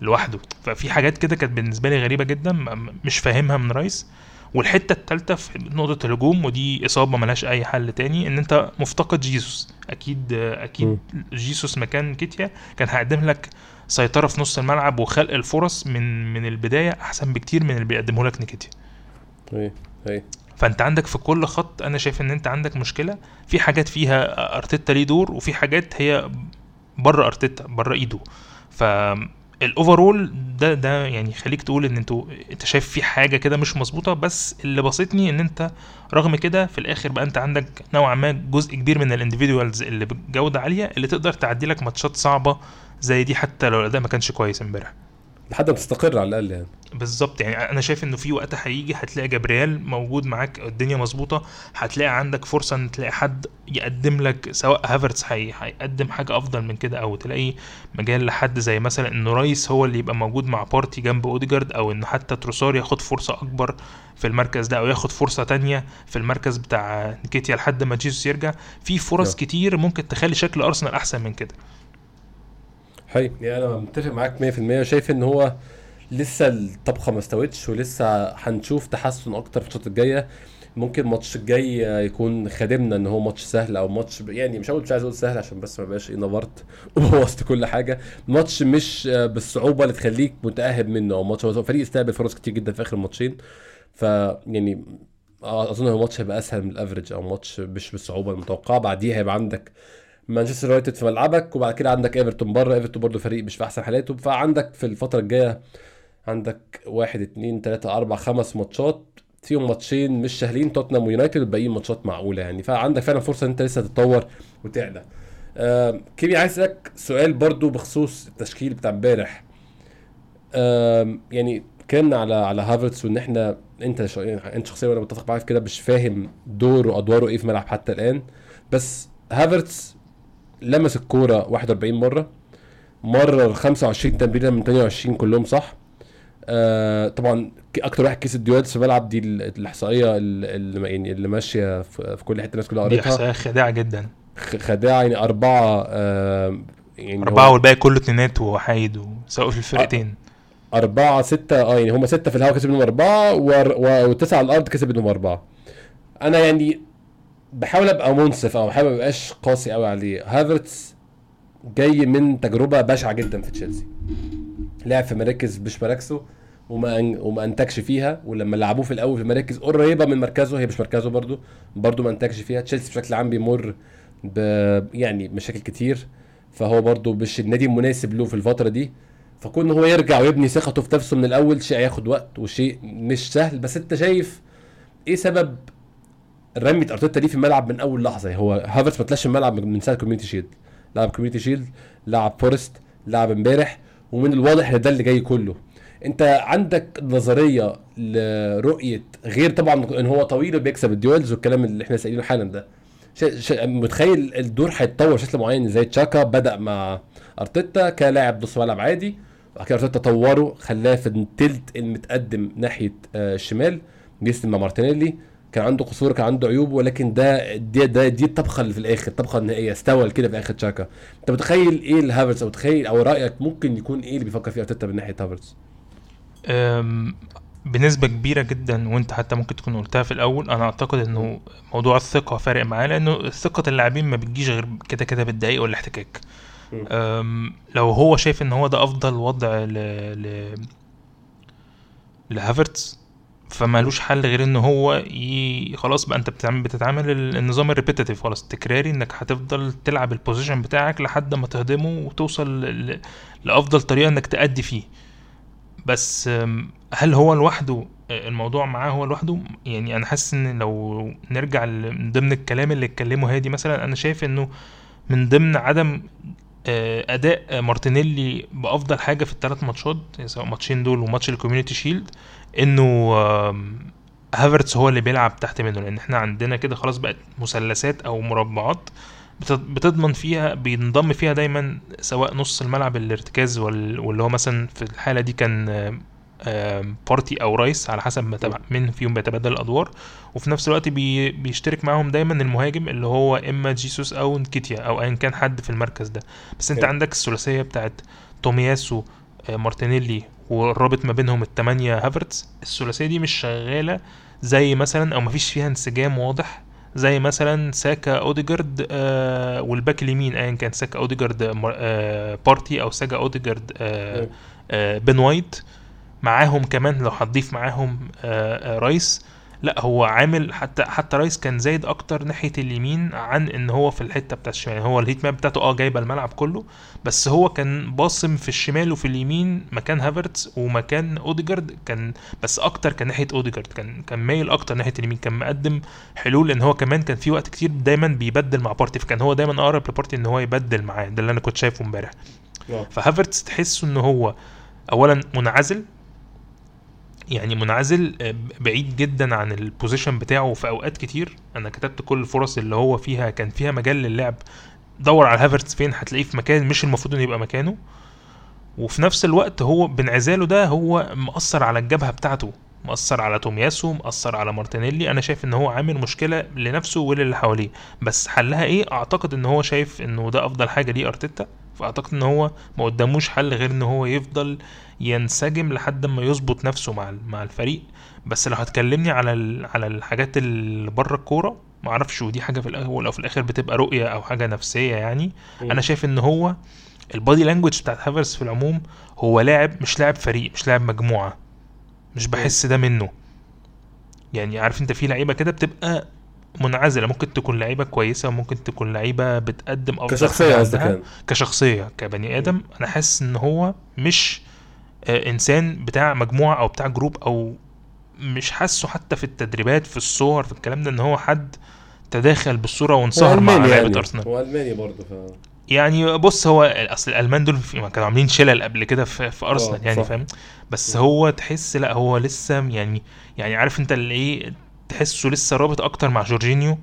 Speaker 3: لوحده. ففي حاجات كده كانت بالنسبة لي غريبة جدا م- م- مش فاهمها من رايس. والحتة الثالثه في نقطة الهجوم ودي إصابة ملهاش أي حل تاني إن أنت مفتقد جيسوس. أكيد أكيد جيسوس مكان كيتيا كان هيقدم لك سيطرة في نص الملعب وخلق الفرص من من البداية أحسن بكتير من اللي بيقدمه لك نيكيتيا.
Speaker 1: إيه إيه
Speaker 3: فأنت عندك في كل خط أنا شايف إن أنت عندك مشكلة. في حاجات فيها أرتيتا ليه دور وفي حاجات هي بره أرتيتا بره ايده ف ال overall ده ده يعني خليك تقول إن أنتوا أنت شايف في حاجة كده مش مظبوطة. بس اللي بسطني إن أنت رغم كده في الآخر بقى أنت عندك نوعا ما جزء كبير من ال individuals اللي بجودة عالية اللي تقدر تعدي لك ماتشات صعبة زي دي حتى لو الأداء ما كانش كويس امبارح.
Speaker 1: لحد ما تستقر على الأقل يعني.
Speaker 3: بالظبط يعني أنا شايف إنه في وقت هيجي هتلاقي جبريال موجود معاك الدنيا مظبوطة هتلاقي عندك فرصة إن تلاقي حد يقدم لك سواء هافرتس هي هيقدم حاجة أفضل من كده أو تلاقي مجال لحد زي مثلا إنه رايس هو اللي يبقى موجود مع بارتي جنب أوديجارد أو ان حتى تروسار ياخد فرصة أكبر في المركز ده أو ياخد فرصة تانية في المركز بتاع نكيتيا لحد ما جيسوس يرجع. في فرص
Speaker 1: نعم.
Speaker 3: كتير ممكن تخلي شكل أرسنال أحسن من كده.
Speaker 1: حقيقي يعني أنا متفق معاك 100% شايف إن هو لسه الطبخة ما استوتش ولسه هنشوف تحسن أكتر في الفترة الجاية. ممكن الماتش الجاي يكون خادمنا إن هو ماتش سهل أو ماتش يعني مش هقول مش عايز أقول سهل عشان بس ما بقاش إيه نورت وبوظت كل حاجة. ماتش مش بالصعوبة اللي تخليك متأهب منه. أو ماتش فريق استقبل فرص كتير جدا في آخر الماتشين ف يعني أظن هو ماتش هيبقى أسهل من ال average أو ماتش مش بالصعوبة المتوقعة. بعديها هيبقى عندك مانشستر يونايتد في ملعبك وبعد كده عندك إيفرتون بره. إيفرتون برضه فريق مش في أحسن حالاته. فعندك في الفترة الجاية عندك واحد اتنين تلاتة أربع خمس ماتشات. فيهم ماتشين مش سهلين. توتنهام ويونايتد والباقيين ماتشات معقولة يعني. فعندك فعلا فرصة إن أنت لسه تتطور وتعلى. آه كيمي عايز أسألك سؤال برضو بخصوص التشكيل بتاع امبارح. آه يعني اتكلمنا على على هافرتس وإن إحنا أنت شو أنت شخصيا وأنا متفق معاك في كده مش فاهم دوره وادواره إيه في الملعب حتى الآن. بس هافرتس لمس الكورة 41 مرة مرر 25 تمريره من 22 كلهم صح. آه طبعا أكتر واحد كسب duels في الملعب دي ال- الإحصائية اللي يعني اللي ماشية في كل حتة الناس كلها
Speaker 3: دي
Speaker 1: قريتها.
Speaker 3: إحصائية خادعه جدا.
Speaker 1: خ- خداعة يعني أربعة آه يعني
Speaker 3: أربعة والباقي كله اتنينات وحايد سواء في الفرقتين.
Speaker 1: أربعة ستة آه يعني هم ستة في الهواء كسب منهم أربعة وتسعة على الأرض كسب منهم أربعة. أنا يعني بحاول أبقى منصف أو بحاول مبقاش قاسي قوي عليه. هافرتس جاي من تجربة بشعة جدا في تشيلسي. لعب في مراكز مش مراكزه وما وما أنتجش فيها ولما لعبوه في الأول في مراكز قريبة من مركزه هي مش مركزه برضو برضو ما أنتجش فيها. تشيلسي بشكل عام بيمر ب يعني مشاكل كتير. فهو برضو مش النادي المناسب له في الفترة دي. فكون هو يرجع ويبني ثقته في نفسه من الأول شيء هياخد وقت وشيء مش سهل. بس أنت شايف إيه سبب رمية أرتيتا دي في الملعب من أول لحظة. هو هافرتس ما طلعش الملعب من ساعة Community Shield. لعب Community Shield لعب Forest لعب امبارح ومن الواضح إن ده اللي جاي كله. أنت عندك نظرية لرؤية غير طبعا إن هو طويل وبيكسب الديولز والكلام اللي إحنا سائلينه حالا ده. متخيل الدور هيتطور بشكل معين زي تشاكا بدأ مع أرتيتا كلاعب نص ملعب عادي وبعد كده أرتيتا طوره خلاه في التلت المتقدم ناحية آه، الشمال بيسلم مع مارتينيلي. كان عنده قصور كان عنده عيوب ولكن ده دي ده دي الطبخة اللي في الآخر الطبخه النهائيه استوى كده في آخر تشاكا انت متخيل إيه الهافرتس أو متخيل أو رأيك ممكن يكون إيه اللي بيفكر فيه ارتيتا من ناحية هافرتس
Speaker 3: أم، بنسبة كبيرة جدا وأنت حتى ممكن تكون قلتها في الأول أنا أعتقد إنه موضوع الثقة فارق معاه لأنه ثقة اللاعبين ما بتجيش غير كده كده بالدقايق والاحتكاك لو هو شايف إن هو ده أفضل وضع ل ل لهافرتز فمالوش حل غير إن هو ي... خلاص بقى أنت بتتعامل ال- النظام ال repetitive خلاص التكراري إنك هتفضل تلعب ال position بتاعك لحد ما تهضمه وتوصل ل... لأفضل طريقة إنك تأدي فيه. بس هل هو لوحده الموضوع معاه هو لوحده؟ يعني أنا حاسس إن لو نرجع من ضمن الكلام اللي اتكلمه هادي مثلا أنا شايف إنه من ضمن عدم آه، أداء مارتينيلي بأفضل حاجة في الثلاث ماتشات سواء ماتشين دول وماتش ال Community Shield إنه هافرتس هو اللي بيلعب تحت منه لأن إحنا عندنا كده خلاص بقت مثلثات أو مربعات بت- بتضمن فيها بينضم فيها دايما سواء نص الملعب الارتكاز وال- واللي هو مثلا في الحالة دي كان بارتي أو رايس على حسب ما تبع مين فيهم بيتبادل الأدوار وفي نفس الوقت بي بيشترك معاهم دايما المهاجم اللي هو إما جيسوس أو نكيتيا أو ايا كان حد في المركز ده بس
Speaker 1: أنت.
Speaker 3: عندك الثلاثية بتاعت تومياسو مارتينيلي والرابط ما بينهم التمانية هافرتز الثلاثية دي مش شغالة زي مثلا أو مفيش فيها انسجام واضح زي مثلا ساكا أوديجارد آه والباك اليمين ايا كان ساكا أوديجارد آه بارتي أو ساكا أوديجارد آه آه بن وايت. معاهم كمان لو هتضيف معاهم آه آه رايس. لا هو عامل حتى حتى رايس كان زايد أكتر ناحية اليمين عن إن هو في الحتة بتاعت الشمال يعني هو ال heat map بتاعته آه جايبة الملعب كله بس هو كان باصم في الشمال وفي اليمين مكان هافرتس ومكان أوديجارد كان بس أكتر كان ناحية أوديجارد كان كان مايل أكتر ناحية اليمين كان مقدم حلول لأن هو كمان كان في وقت كتير دايما بيبدل مع بارتي فكان هو دايما أقرب لبارتي إن هو يبدل معاه ده اللي أنا كنت شايفه امبارح. فهافرتس تحسه إن هو اولا منعزل يعني منعزل آه، بعيد جدا عن ال position بتاعه. في أوقات كتير أنا كتبت كل الفرص اللي هو فيها كان فيها مجال للعب. دور على هافرتس فين؟ هتلاقيه في مكان مش المفروض إنه يبقى مكانه. وفي نفس الوقت هو بانعزاله ده هو مأثر على الجبهة بتاعته. مأثر على تومياسو مأثر على مارتينيلي. أنا شايف إن هو عامل مشكلة لنفسه وللي حواليه. بس حلها إيه؟ أعتقد إن هو شايف إنه ده أفضل حاجة ليه أرتيتا. فأعتقد إن هو ما قداموش حل غير إن هو يفضل ينسجم لحد ما يظبط نفسه مع مع الفريق. بس لو هتكلمني على على الحاجات اللي بره الكورة ما أعرفش ودي حاجة في الأول أو في الآخر بتبقى رؤية أو حاجة نفسية يعني.
Speaker 1: مم.
Speaker 3: أنا شايف إن هو ال body language بتاعت هافرز في العموم هو لاعب مش لاعب فريق مش لاعب مجموعة. مش بحس ده منه. يعني عارف انت في لعيبة كده بتبقى منعزلة. ممكن تكون لعيبة كويسة وممكن تكون لعيبة بتقدم
Speaker 1: أفضل
Speaker 3: كشخصية
Speaker 1: قصدك. يعني.
Speaker 3: كشخصية كبني آدم. أنا حاسس إن هو مش آه، إنسان بتاع مجموعة أو بتاع group أو مش حاسه حتى في التدريبات في الصور في الكلام ده إن هو حد تداخل
Speaker 1: بالصورة
Speaker 3: وانصهر مع لعيبة
Speaker 1: يعني.
Speaker 3: أرسنال.
Speaker 1: هو ألماني برضه ف
Speaker 3: يعني بص هو أصل الألمان دول كانوا عاملين شلل قبل كده في, في أرسنال
Speaker 1: آه،
Speaker 3: يعني
Speaker 1: صح.
Speaker 3: فاهم بس هو تحس لا هو لسه يعني يعني عارف انت اللي إيه تحسه لسه رابط أكتر مع جورجينيو.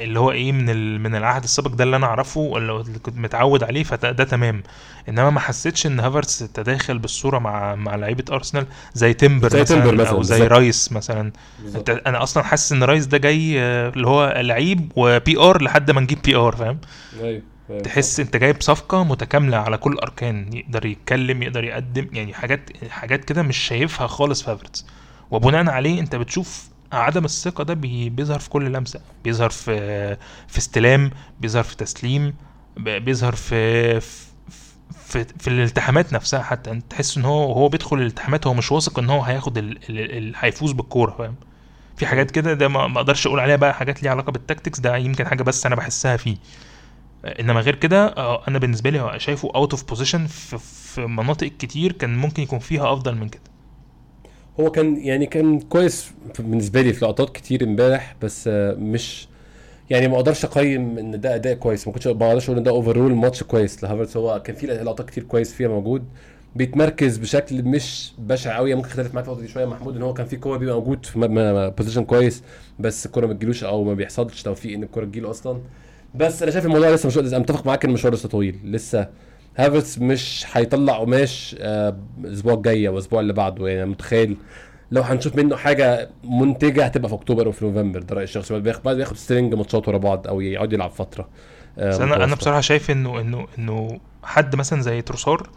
Speaker 3: اللي هو إيه من ال... من العهد السابق ده اللي أنا أعرفه اللي كنت متعود عليه فده ده تمام إنما ما حسيتش إن هافرتس تداخل بالصورة مع مع لعيبة أرسنال زي تيمبر
Speaker 1: زي
Speaker 3: مثلا
Speaker 1: تيمبر مثلا،
Speaker 3: أو زي
Speaker 1: بالظبط.
Speaker 3: رايس مثلا
Speaker 1: بالظبط.
Speaker 3: انت أنا أصلا حاسس إن رايس ده جاي آه، اللي هو لعيب و PR لحد ما نجيب PR فاهم
Speaker 1: أيوه.
Speaker 3: تحس انت جايب صفقة متكاملة على كل الاركان يقدر يتكلم يقدر يقدم يعني حاجات حاجات كده مش شايفها خالص في هافرتز وبناء عليه انت بتشوف عدم الثقة ده بي- بيظهر في كل لمسة. بيظهر في في استلام بيظهر في تسليم بيظهر في في في, في الالتحامات نفسها حتى. انت تحس ان هو وهو بيدخل الالتحامات هو مش واثق ان هو هياخد ال- ال- ال- هيفوز بالكورة فاهم؟ في حاجات كده ده ما ما أقدرش أقول عليها بقى حاجات ليها علاقة بال tactics ده يمكن حاجة بس أنا بحسها فيه. إنما غير كده آه، أنا بالنسبة لي شايفه out of position في مناطق كتير كان ممكن يكون فيها أفضل من كده.
Speaker 1: هو كان يعني كان كويس بالنسبة لي في لقطات كتير امبارح بس آه، مش يعني ما أقدرش أقيم إن ده أداء كويس. ما كنتش ما أقدرش أقول إن ده overall ماتش كويس لهافرتس. هو كان في لقطات كتير كويس فيها موجود. بيتمركز بشكل مش بشع قوي ممكن اختلف معاك دي شوية محمود إن هو كان في كورة بيبقى موجود في position كويس بس الكورة ما تجيلوش أو ما بيحصلش توفيق إن الكورة تجيله أصلا. بس أنا شايف الموضوع لسه مش أنا متفق معاك إن المشوار لسه طويل لسه هافرتس مش هيطلع قماش آه، الأسبوع الجاي أو الأسبوع اللي بعده يعني متخيل لو هنشوف منه حاجة منتجة هتبقى في أكتوبر أو في نوفمبر ده رأيي الشخصي بياخد بياخد string ماتشات ورا بعض أو يقعد يلعب فترة آه،
Speaker 3: بس أنا
Speaker 1: أنا.
Speaker 3: بصراحة شايف انه انه إنه حد مثلا زي تروسار.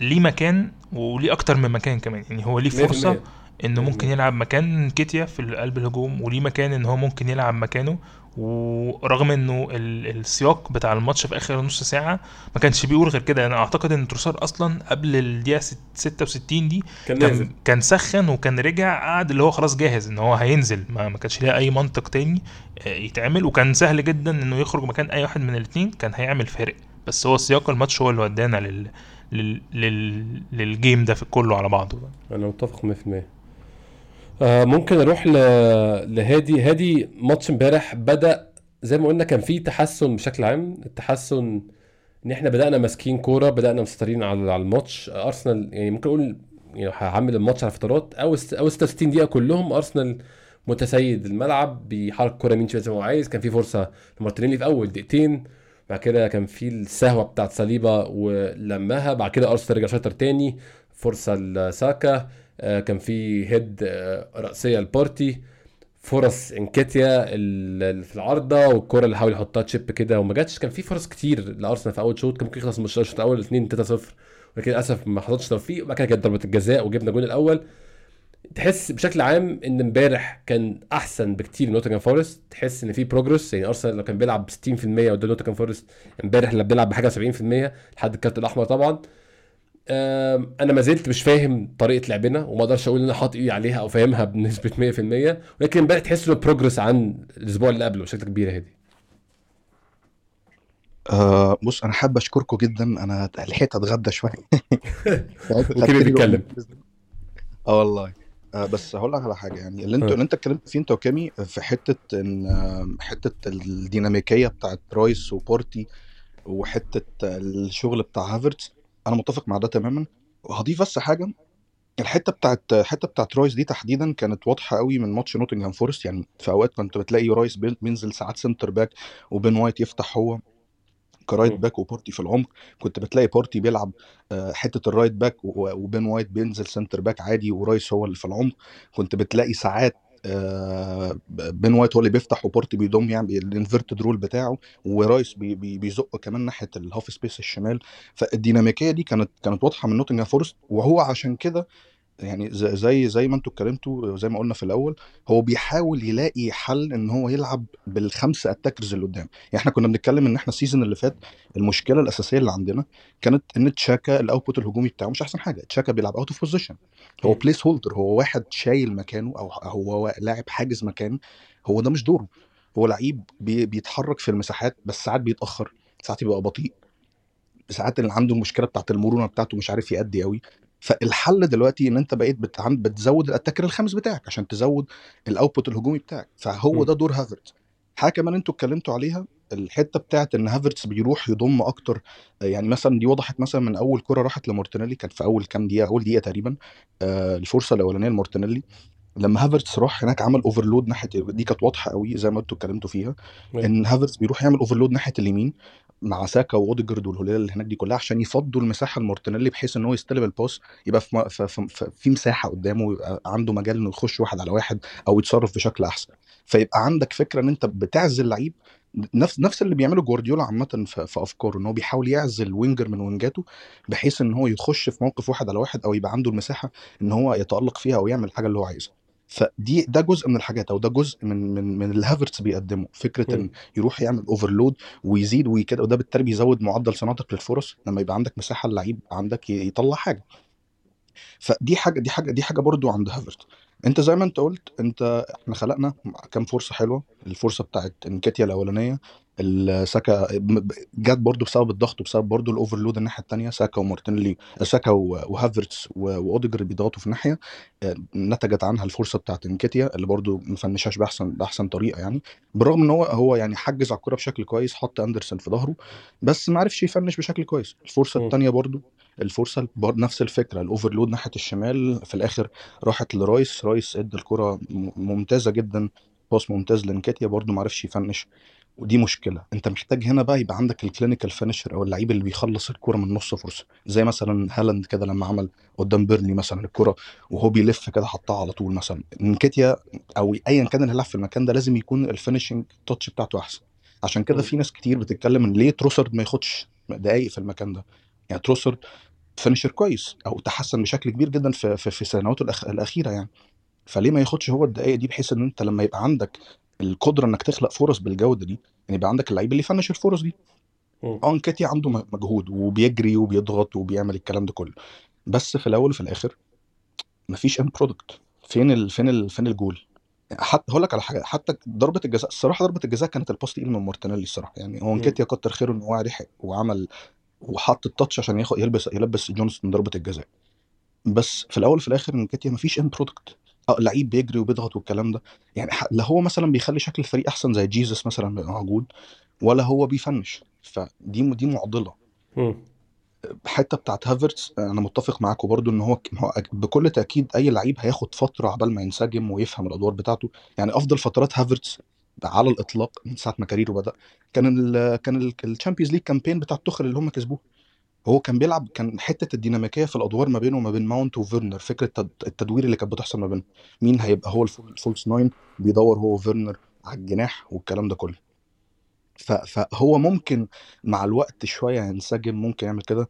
Speaker 3: ليه مكان وليه أكتر من مكان كمان يعني هو ليه
Speaker 1: 100%.
Speaker 3: فرصة
Speaker 1: إنه
Speaker 3: ممكن. يلعب مكان كيتيا في قلب الهجوم وليه مكان إن هو ممكن يلعب مكانه ورغم إنه ال- السياق بتاع الماتش في آخر نص ساعة ما كانش بيقول غير كده. أنا أعتقد إن تروسار أصلا قبل الدقيقة ست- 66 دي
Speaker 1: كان
Speaker 3: كان كان سخن وكان رجع قعد اللي هو خلاص جاهز إن هو هينزل. ما, ما كانش ليه أي منطق تاني آه، يتعمل. وكان سهل جدا إنه يخرج مكان أي واحد من الاثنين كان هيعمل فارق. بس هو سياق الماتش هو اللي ودانا لل لل... لل... للجيم ده في كله على بعضه.
Speaker 1: أنا متفق 100% آه ممكن أروح ل... لهادي. هادي ماتش امبارح بدأ زي ما قلنا كان فيه تحسن بشكل عام. التحسن إن إحنا بدأنا ماسكين كورة بدأنا مسيطرين على الماتش. أرسنال يعني ممكن أقول يعني هعمل الماتش على فترات. أو أو 66 دقيقة كلهم أرسنال متسيد. الملعب بيحرك الكوره شمال زي ما هو عايز. كان في فرصة لمارتينيلي في أول دقيقتين. بعد كده كان في السهوة بتاعت صاليبا ولمها. بعد كده أرسنال رجع شاطر تاني. فرصة لساكا. كان في head آه، رأسية لبارتي فرص نكيتياه ال- في العارضة والكرة اللي حاول يحطها chip كده وما جاتش. كان في فرص كتير لأرسنال في أول شوط كان ممكن يخلص الماتش الشوط الأول 2 3 0 ولكن للأسف ما حصلش توفيق. وبعد كده جت ضربة الجزاء وجبنا الجون الأول. تحس بشكل عام إن امبارح كان أحسن بكتير من نوتنجهام فورست. تحس إن في progress يعني أرسنال لو كان بيلعب ب 60% قدام نوتنجهام فورست امبارح اللي بيلعب بحاجة 70% لحد الكارت الأحمر طبعا. أنا ما زلت مش فاهم طريقة لعبنا وما أقدرش أقول إن أنا حاطط إيدي عليها أو فاهمها بنسبة 100% ولكن امبارح تحس إنه بروجرس عن الأسبوع اللي قبله بشكل كبير هادي.
Speaker 2: آه بص أنا حابب أشكركم جدا. أنا لحقت أتغدى شوية.
Speaker 1: وكيف بيتكلم؟
Speaker 2: آه والله. آه بس هقول لك على حاجة يعني اللي أنت
Speaker 1: ها.
Speaker 2: اللي أنت اتكلمت فيه أنت وكامي في حتة إن آه، حتة الديناميكية بتاعت رايس وبورتي وحتة الشغل بتاع هافرتز أنا متفق مع ده تماما. وهضيف بس حاجة الحتة بتاعت الحته بتاعت رايس دي تحديدا كانت واضحة قوي من ماتش نوتنجهام فورست. يعني في أوقات كنت بتلاقي رايس بين- بينزل ساعات centre back وبين وايت يفتح هو ك
Speaker 1: right.
Speaker 2: back وبارتي في العمق. كنت بتلاقي بارتي بيلعب آه، حتة ال right back وبين وايت بينزل centre back عادي ورايس هو اللي في العمق. كنت بتلاقي ساعات بين وايت هو اللي بيفتح وبارتي بيضم يعني ال inverted role بتاعه ورايس بي بي بيزق كمان ناحية ال half space الشمال. فالديناميكية دي كانت كانت واضحة من نوتنجهام فورست وهو عشان كده يعني زي زي ما أنتوا اتكلمتوا زي ما قلنا في الأول هو بيحاول يلاقي حل إن هو يلعب بالخمسه attackers اللي قدام. يعني إحنا كنا بنتكلم إن إحنا ال season اللي فات المشكلة الأساسية اللي عندنا كانت إن تشاكا ال output الهجومي بتاعه مش أحسن حاجة. تشاكا بيلعب out of position هو. placeholder هو واحد شايل مكانه أو هو لاعب حاجز مكان هو ده مش دوره. هو لعيب بي بيتحرك في المساحات بس ساعات بيتأخر ساعات يبقى بطيء. ساعات اللي عنده المشكلة بتاعت المرونة بتاعته مش عارف يأدي قوي فالحل دلوقتي إن أنت بقيت بتزود ال attacker الخامس بتاعك عشان تزود ال output الهجومي بتاعك فهو. ده دور هافرتز حاجة كمان أنتوا اتكلمتوا عليها الحتة بتاعت إن هافرتز بيروح يضم أكتر يعني مثلا دي وضحت مثلا من أول كرة راحت لمارتينيلي كانت في أول كام دقيقة أول دقيقة تقريبا آه الفرصة الأولانية لمارتينيلي لما هافرتز راح هناك عمل overload ناحية دي كانت واضحة قوي زي ما أنتوا اتكلمتوا فيها. إن هافرتز بيروح يعمل overload ناحية اليمين مع ساكا واوديجارد والهلال اللي هناك دي كلها عشان يفضوا المساحة لمارتينيلي بحيث إن هو يستلم ال pass يبقى في, في, في, في, مساحة قدامه يبقى عنده مجال إنه يخش واحد على واحد أو يتصرف بشكل أحسن. فيبقى عندك فكرة إن أنت بتعزل لعيب نفس نفس اللي بيعمله جوارديولا عامة في, في أفكاره إن هو بيحاول يعزل winger من وينجاته بحيث إن هو يخش في موقف واحد على واحد أو يبقى عنده المساحة إن هو يتألق فيها أو يعمل الحاجة اللي هو عايزها. فدي ده جزء من الحاجات أو ده جزء من من من اللي هافرتس بيقدمه. فكرة
Speaker 1: إن.
Speaker 2: يروح يعمل overload ويزيد وكده وده بالتالي بيزود معدل صناعتك للفرص لما يبقى عندك مساحة اللعيب عندك يطلع حاجة. فدي حاجة دي حاجة دي حاجة برضو عند هافرتس أنت زي ما أنت قلت أنت إحنا خلقنا كام فرصة حلوة. الفرصة بتاعت نكيتياه الأولانية الساكا جت برضو بسبب الضغط وبسبب برضو ال overload الناحية الثانية ساكا ومارتينيلي ساكا وهافرتس وأوديجارد بيضغطوا في ناحيه آه، نتجت عنها الفرصة بتاعت نكيتياه اللي برضو ما فنشهاش بأحسن بأحسن طريقة يعني بالرغم إن هو هو يعني حجز على الكوره بشكل كويس حط أندرسون في ظهره بس ما عرفش ي finish بشكل كويس
Speaker 1: الفرصة.
Speaker 2: الثانية برضو الفرصة نفس الفكرة ال overload ناحية الشمال في الآخر راحت لرايس رايس إدى الكرة ممتازة جدا pass ممتاز لنكيتياه برضو ما عرفش ي finish ودي مشكلة. انت محتاج هنا بقى يبقى عندك ال clinical finisher أو اللعيب اللي بيخلص الكره من نص فرصة. زي مثلا هالاند كده لما عمل قدام بيرنلي مثلا الكره وهو بيلف كده حطها على طول مثلا. نكيتياه أو ايا كان اللي هيلعب في المكان ده لازم يكون ال finishing touch بتاعته أحسن. عشان كده. في ناس كتير بتتكلم إن ليه تروسارد ما ياخدش دقايق في المكان ده؟ يعني تروسارد finisher كويس أو تحسن بشكل كبير جدا في في, في سنواته الأخ... الأخيرة يعني. فليه ما ياخدش هو الدقايق دي بحيث إن أنت لما يبقى عندك القدرة إنك تخلق فرص بالجودة دي يعني يبقى عندك اللعيب اللي ي finish الفرص دي. آه نكيتياه عنده مجهود وبيجري وبيضغط وبيعمل الكلام ده كله. بس في الأول وفي الآخر مفيش end product فين ال... فين ال... فين الجول؟ حتى هقول لك على حاجة حتى ضربة الجزاء الصراحة ضربة الجزاء كانت ال pass تقيل من مارتينيلي الصراحة. يعني هو
Speaker 1: مم.
Speaker 2: نكيتياه كتر خيره إن هو لحق وعمل وحط ال touch عشان ياخد يلبس يلبس جونستون ضربة الجزاء. بس في الأول وفي الآخر نكيتياه مفيش end product لعيب بيجري وبيضغط والكلام ده. يعني لا هو مثلا بيخلي شكل الفريق أحسن زي جيزس مثلا بيبقى موجود ولا هو بي finish. فدي دي
Speaker 1: معضلة.
Speaker 2: حتة بتاعت هافرتس أنا متفق معاكم برضو إن هو بكل تأكيد أي لعيب هياخد فترة عبال ما ينسجم ويفهم الأدوار بتاعته. يعني أفضل فترات هافرتس على الإطلاق من ساعة ما ال career ه بدأ كان ال كان ال Champions League campaign بتاع توخل اللي هم كسبوه. هو كان بيلعب كان حتة الديناميكية في الأدوار ما بينه وما بين ماونت وفيرنر فكرة التد- التدوير اللي كانت بتحصل ما بينهم. مين هيبقى هو ال fal- ال false nine؟ بيدور هو وفيرنر على الجناح والكلام ده كله. فهو ممكن مع الوقت شوية ينسجم ممكن يعمل كده.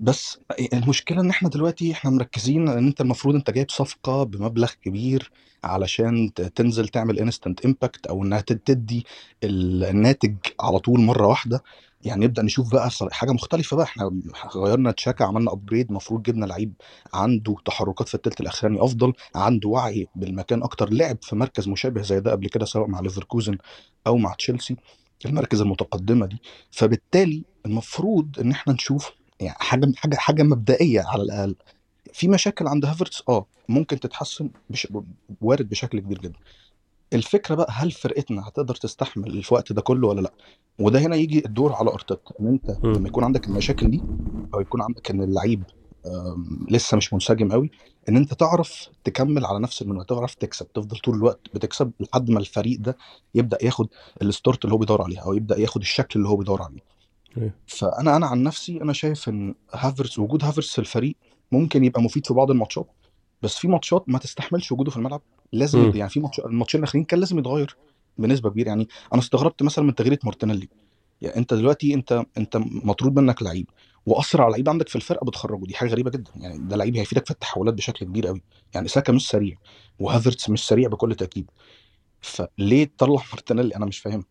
Speaker 2: بس المشكلة إن إحنا دلوقتي إحنا مركزين إن أنت المفروض أنت جايب صفقة بمبلغ كبير علشان تنزل تعمل instant impact أو إنها تد- تدي ال- الناتج على طول مرة واحدة. يعني نبدأ نشوف بقى حاجة مختلفة بقى. إحنا غيرنا تشاكا عملنا upgrade المفروض جبنا لعيب عنده تحركات في الثلث الأخراني أفضل عنده وعي بالمكان أكتر لعب في مركز مشابه زي ده قبل كده سواء مع ليفركوزن أو مع تشيلسي المركز المتقدمة دي. فبالتالي المفروض إن إحنا نشوف يعني حاجة حاجة حاجة مبدئية على الأقل. في مشاكل عند هافرتس؟ آه. ممكن تتحسن بش... وارد بشكل كبير جدا. الفكرة بقى هل فرقتنا هتقدر تستحمل الوقت ده كله ولا لأ وده هنا يجي الدور على أرتيتا إن
Speaker 1: أنت.
Speaker 2: لما يكون عندك المشاكل دي أو يكون عندك إن اللعيب لسه مش منسجم قوي إن أنت تعرف تكمل على نفس المنوال تعرف تكسب تفضل طول الوقت بتكسب لحد ما الفريق ده يبدأ ياخد ال start اللي هو بيدور عليها أو يبدأ ياخد الشكل اللي هو بيدور عليه
Speaker 1: أيوة.
Speaker 2: فأنا أنا عن نفسي أنا شايف إن هافرتس وجود هافرتس في الفريق ممكن يبقى مفيد في بعض الماتشات بس في ماتشات ما تستحملش وجوده في الملعب لازم
Speaker 1: مم.
Speaker 2: يعني في ماتش الماتشين الاخرين كان لازم يتغير بنسبة كبيرة. يعني أنا استغربت مثلا من تغيير مارتينيلي. يعني أنت دلوقتي انت أنت مطرود منك لعيب واسرع لعيب عندك في الفرقة بتخرجه. دي حاجة غريبة جدا. يعني ده لعيب هيفيدك في التحولات بشكل كبير قوي. يعني ساكا مش سريع وهافرتس مش سريع بكل تأكيد. فليه تطلع مارتينيلي؟ أنا مش فاهم.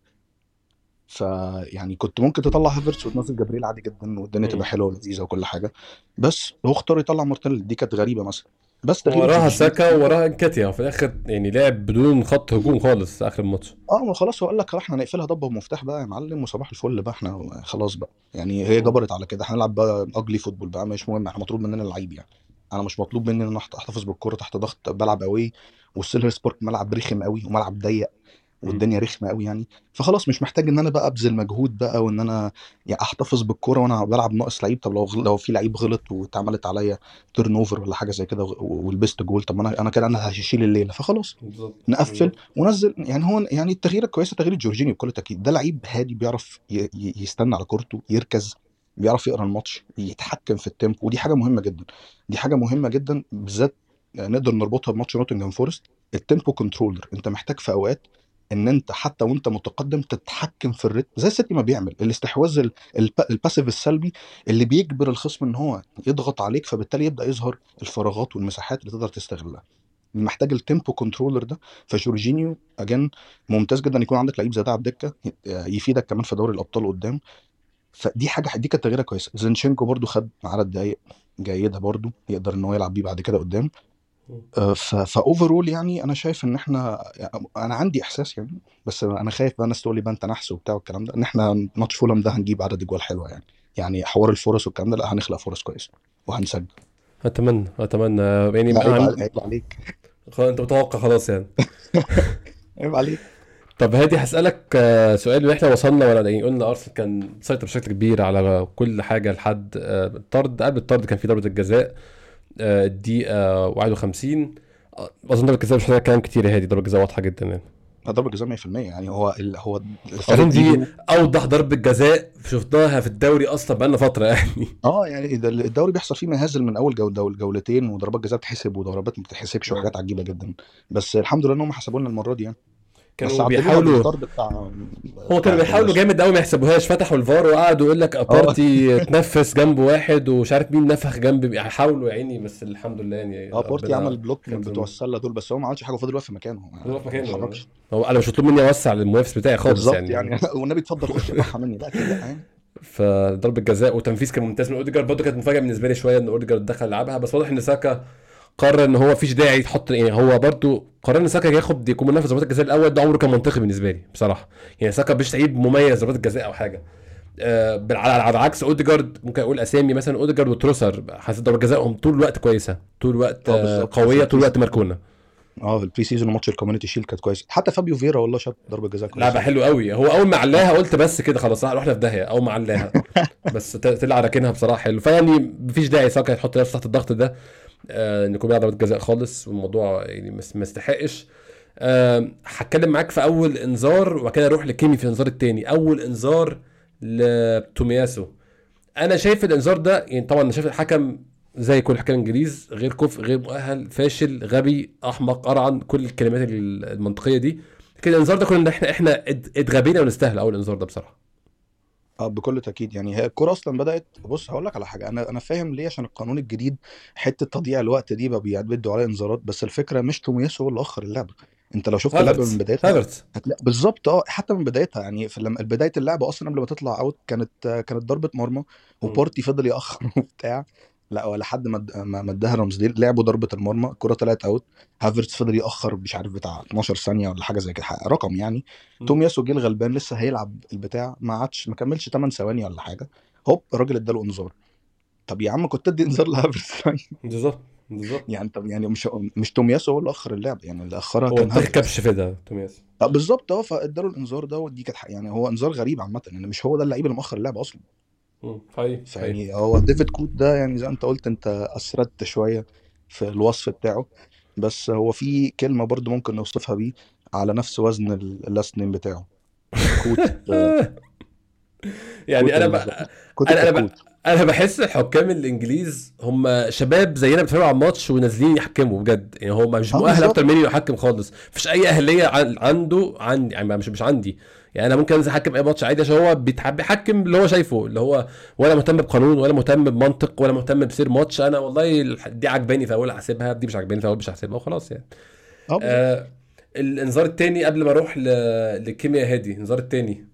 Speaker 2: فيعني كنت ممكن تطلع هافرتس وتنزل جبريل عادي جدا والدنيا. تبقى حلوة ولذيذة وكل حاجة. بس هو اختار يطلع مارتينيلي. دي كانت غريبة مثلا. بس تغيير
Speaker 1: وراها ساكا وراها نكيتياه وفي الآخر يعني لعب بدون خط هجوم خالص آخر الماتش.
Speaker 2: آه ما خلاص هو قال لك إحنا هنقفلها ضبه ومفتاح بقى يا معلم وصباح الفل بقى إحنا خلاص بقى. يعني هي جبرت على كده. إحنا هنلعب بقى ugly football بقى مش مهم إحنا مطلوب مننا اللعيب يعني. أنا مش مطلوب مني إن أنا أحتفظ بالكره تحت ضغط بلعب قوي والسيلهرست بارك ملعب رخم قوي وملعب ضيق. والدنيا رخمة قوي يعني. فخلاص مش محتاج إن أنا بقى أبذل مجهود بقى وإن أنا يعني أحتفظ بالكورة وأنا بلعب ناقص لعيب. طب لو غ- لو في لعيب غلط واتعملت عليا turnover ولا حاجة زي كده ولبست جول طب أنا أنا كده أنا هشيل الليلة. فخلاص نقفل ونزل يعني هو يعني التغيير الكويسه تغيير جورجينيو بكل تأكيد. ده لعيب هادي بيعرف ي- يستنى على كورته يركز بيعرف يقرأ الماتش يتحكم في ال tempo ودي حاجة مهمة جدا. دي حاجة مهمة جدا بالذات نقدر نربطها بماتش نوتنجهام فورست. ال tempo controller أنت محتاج في أوقات إن أنت حتى وأنت متقدم تتحكم في ال rhythm زي السيتي ما بيعمل الاستحواذ ال- الب- ال passive السلبي اللي بيجبر الخصم إن هو يضغط عليك فبالتالي يبدأ يظهر الفراغات والمساحات اللي تقدر تستغلها. محتاج ال tempo controller ده فجورجينيو again ممتاز جدا يكون عندك لعيب زي ده على الدكة يفيدك كمان في دوري الأبطال قدام. فدي حاجة دي كانت تغييرة كويسة. زينتشينكو برضو خد عدد دقايق جيدة برضو يقدر إن هو يلعب بيه بعد كده قدام. فاوفرول يعني أنا شايف إن إحنا يعني أنا عندي إحساس يعني بس أنا خايف بقى الناس تقول لي بقى أنت نحس وبتاع والكلام ده إن إحنا ماتش فولم ده هنجيب عدد اجوال حلوة يعني. يعني حوار الفرص والكلام ده لأ هنخلق فرص كويسة وهنسجل.
Speaker 1: أتمنى أتمنى. يعني
Speaker 2: عيب
Speaker 1: عن...
Speaker 2: عليك.
Speaker 1: خلاص أنت متوقع خلاص يعني.
Speaker 2: عيب عليك.
Speaker 1: طب هادي هسألك آه، سؤال وإحنا وصلنا ولا يعني قلنا أرسنال كان مسيطر بشكل كبير على كل حاجة لحد آه، الطرد قبل الطرد كان في ضربة الجزاء. آه، الدقيقة 51 آه، أظن ضربة الجزاء مش محتاجة كلام كتير هادي ضربة الجزاء واضحة جدا يعني.
Speaker 2: ضربة جزاء 100% يعني. هو ال... هو
Speaker 1: أظن دي أوضح ضربة جزاء شفناها في الدوري أصلا بقالنا فترة يعني.
Speaker 2: آه يعني ده الدوري بيحصل فيه مهازل من أول جوله جولتين وضربات جزاء بتحسب وضربات ما بتتحسبش وحاجات عجيبة جدا. بس الحمد لله إن هم حسبوا لنا المرة دي يعني.
Speaker 1: كانوا بيحاولوا هو كانوا بيحاولوا
Speaker 2: الناس
Speaker 1: جامد قوي ما يحسبوهاش. فتحوا الفار وقعدوا يقول لك ابارتي تنفس جنب واحد ومش عارف مين نفخ جنب حاولوا يا عيني بس الحمد لله يعني
Speaker 2: آه بارتي
Speaker 1: ربنا
Speaker 2: عمل block من بتوع السلة دول بس هو ما عملش حاجة فضل واقف في مكانه.
Speaker 1: هو
Speaker 2: ما
Speaker 1: في مكانه. هو أنا مش مطلوب مني أوسع للمنافس بتاعي خالص يعني.
Speaker 2: يعني. والنبي اتفضل خش مني لا كده يعني
Speaker 1: فضربة جزاء وتنفيذ كان ممتاز. من أوديجارد برضه كانت مفاجأة بالنسبة لي شوية إن أوديجارد دخل يلعبها بس واضح إن ساكا قرر إن هو مفيش داعي يحط يعني هو برضه قرر إن ساكا ياخد يكون منافس ضربات الجزاء الأول ده عمره كان منطقي بالنسبة لي بصراحة. يعني ساكا مش لعيب مميز ضربات الجزاء أو حاجة. آه على عكس أوديجارد ممكن أقول أسامي مثلا أوديجارد وتروسارد حسيت ضربات جزائهم طول الوقت كويسة طول الوقت آه
Speaker 2: بالظبط قوية
Speaker 1: طول الوقت مركونة.
Speaker 2: آه في ال pre season وماتش ال Community Shield كانت كويسة. حتى فابيو فيرا والله شاط ضربة جزاء
Speaker 1: لعبه
Speaker 2: كويسه
Speaker 1: حلو قوي. هو أول ما علاها قلت بس كده خلاص رحنا في داهية. أول ما علاها بس طلع راكنها بصراحة حلو. فيعني مفيش داعي ساكا يحط نفسه تحت الضغط ده آه إن يكون بيلعب ضربات جزاء خالص والموضوع يعني ما يستحقش آه هتكلم معاك في أول إنذار وبعد كده أروح لكيمي في الانذار التاني. أول إنذار لتومياسو. أنا شايف الإنذار ده يعني طبعا أنا شايف الحكم زي كل حكام انجليز غير كفء غير مؤهل فاشل غبي أحمق قرعن كل الكلمات المنطقية دي. لكن الإنذار ده كنا إحنا إحنا ات- اتغبينا ونستاهل أول إنذار ده بصراحة.
Speaker 2: آه بكل تأكيد. يعني هي الكوره أصلا بدأت بص هقول لك على حاجة. أنا أنا فاهم ليه عشان القانون الجديد حتة تضييع الوقت دي بقى بيدوا عليها إنذارات بس الفكرة مش تومياسو هو اللي أخر اللعبه أنت لو شفت
Speaker 1: اللعبة
Speaker 2: من بدايتها بالظبط آه حتى من بدايتها. يعني في لما بداية اللعبة أصلا قبل ما تطلع out كانت كانت ضربة مرمى وبارتي فضل يأخر وبتاع. لا ولا حد ما ما اداها رمزديل لعبوا ضربة المرمى الكرة طلعت out هافرتز فضل يأخر مش عارف بتاع 12 ثانية ولا حاجة زي كده رقم يعني. تومياسو جه الغلبان لسه هيلعب البتاع ما عادش ما كملش 8 ثواني ولا حاجة. هوب الراجل اداله انذار. طب يا عم كنت ادي انذار لهافرتز؟
Speaker 1: بالظبط بالظبط.
Speaker 2: يعني طب يعني مش مش تومياسو هو اللي أخر اللعب يعني اللي أخرها
Speaker 1: هو
Speaker 2: كان هافرتز.
Speaker 1: كبش فدا تومياسو.
Speaker 2: آه، بالظبط آه فاداله الانذار ده ودي كانت يعني هو انذار غريب عامة يعني مش هو ده اللعيب اللي مؤخر اللعب
Speaker 1: أصلا. حقيقي
Speaker 2: فيعني هو ديفيد كوت ده يعني زي ما انت قلت انت اسردت شوية في الوصف بتاعه بس هو في كلمة برضو ممكن نوصفها بيه على نفس وزن ال last name بتاعه. كوت آه،
Speaker 1: يعني
Speaker 2: أنا
Speaker 1: بقى
Speaker 2: كوت
Speaker 1: أنا
Speaker 2: أنا
Speaker 1: أنا بحس الحكام الإنجليز هم شباب زينا بيتفرجوا على الماتش ونازلين يحكموا بجد. يعني هو مش
Speaker 2: آه
Speaker 1: مؤهل أكتر مني يحكم خالص. مفيش أي أهلية عن عنده عن يعني مش مش عندي. يعني أنا ممكن أنزل أحكم أي ماتش عادي عشان هو بيحكم اللي هو شايفه اللي هو ولا مهتم بقانون ولا مهتم بمنطق ولا مهتم بسير ماتش. أنا والله دي عجباني فاقول هحسبها دي مش عجباني فاقول مش هحسبها وخلاص يعني.
Speaker 2: بالظبط
Speaker 1: آه الإنذار التاني قبل ما أروح ل... لكيميا هادي الانذار التاني.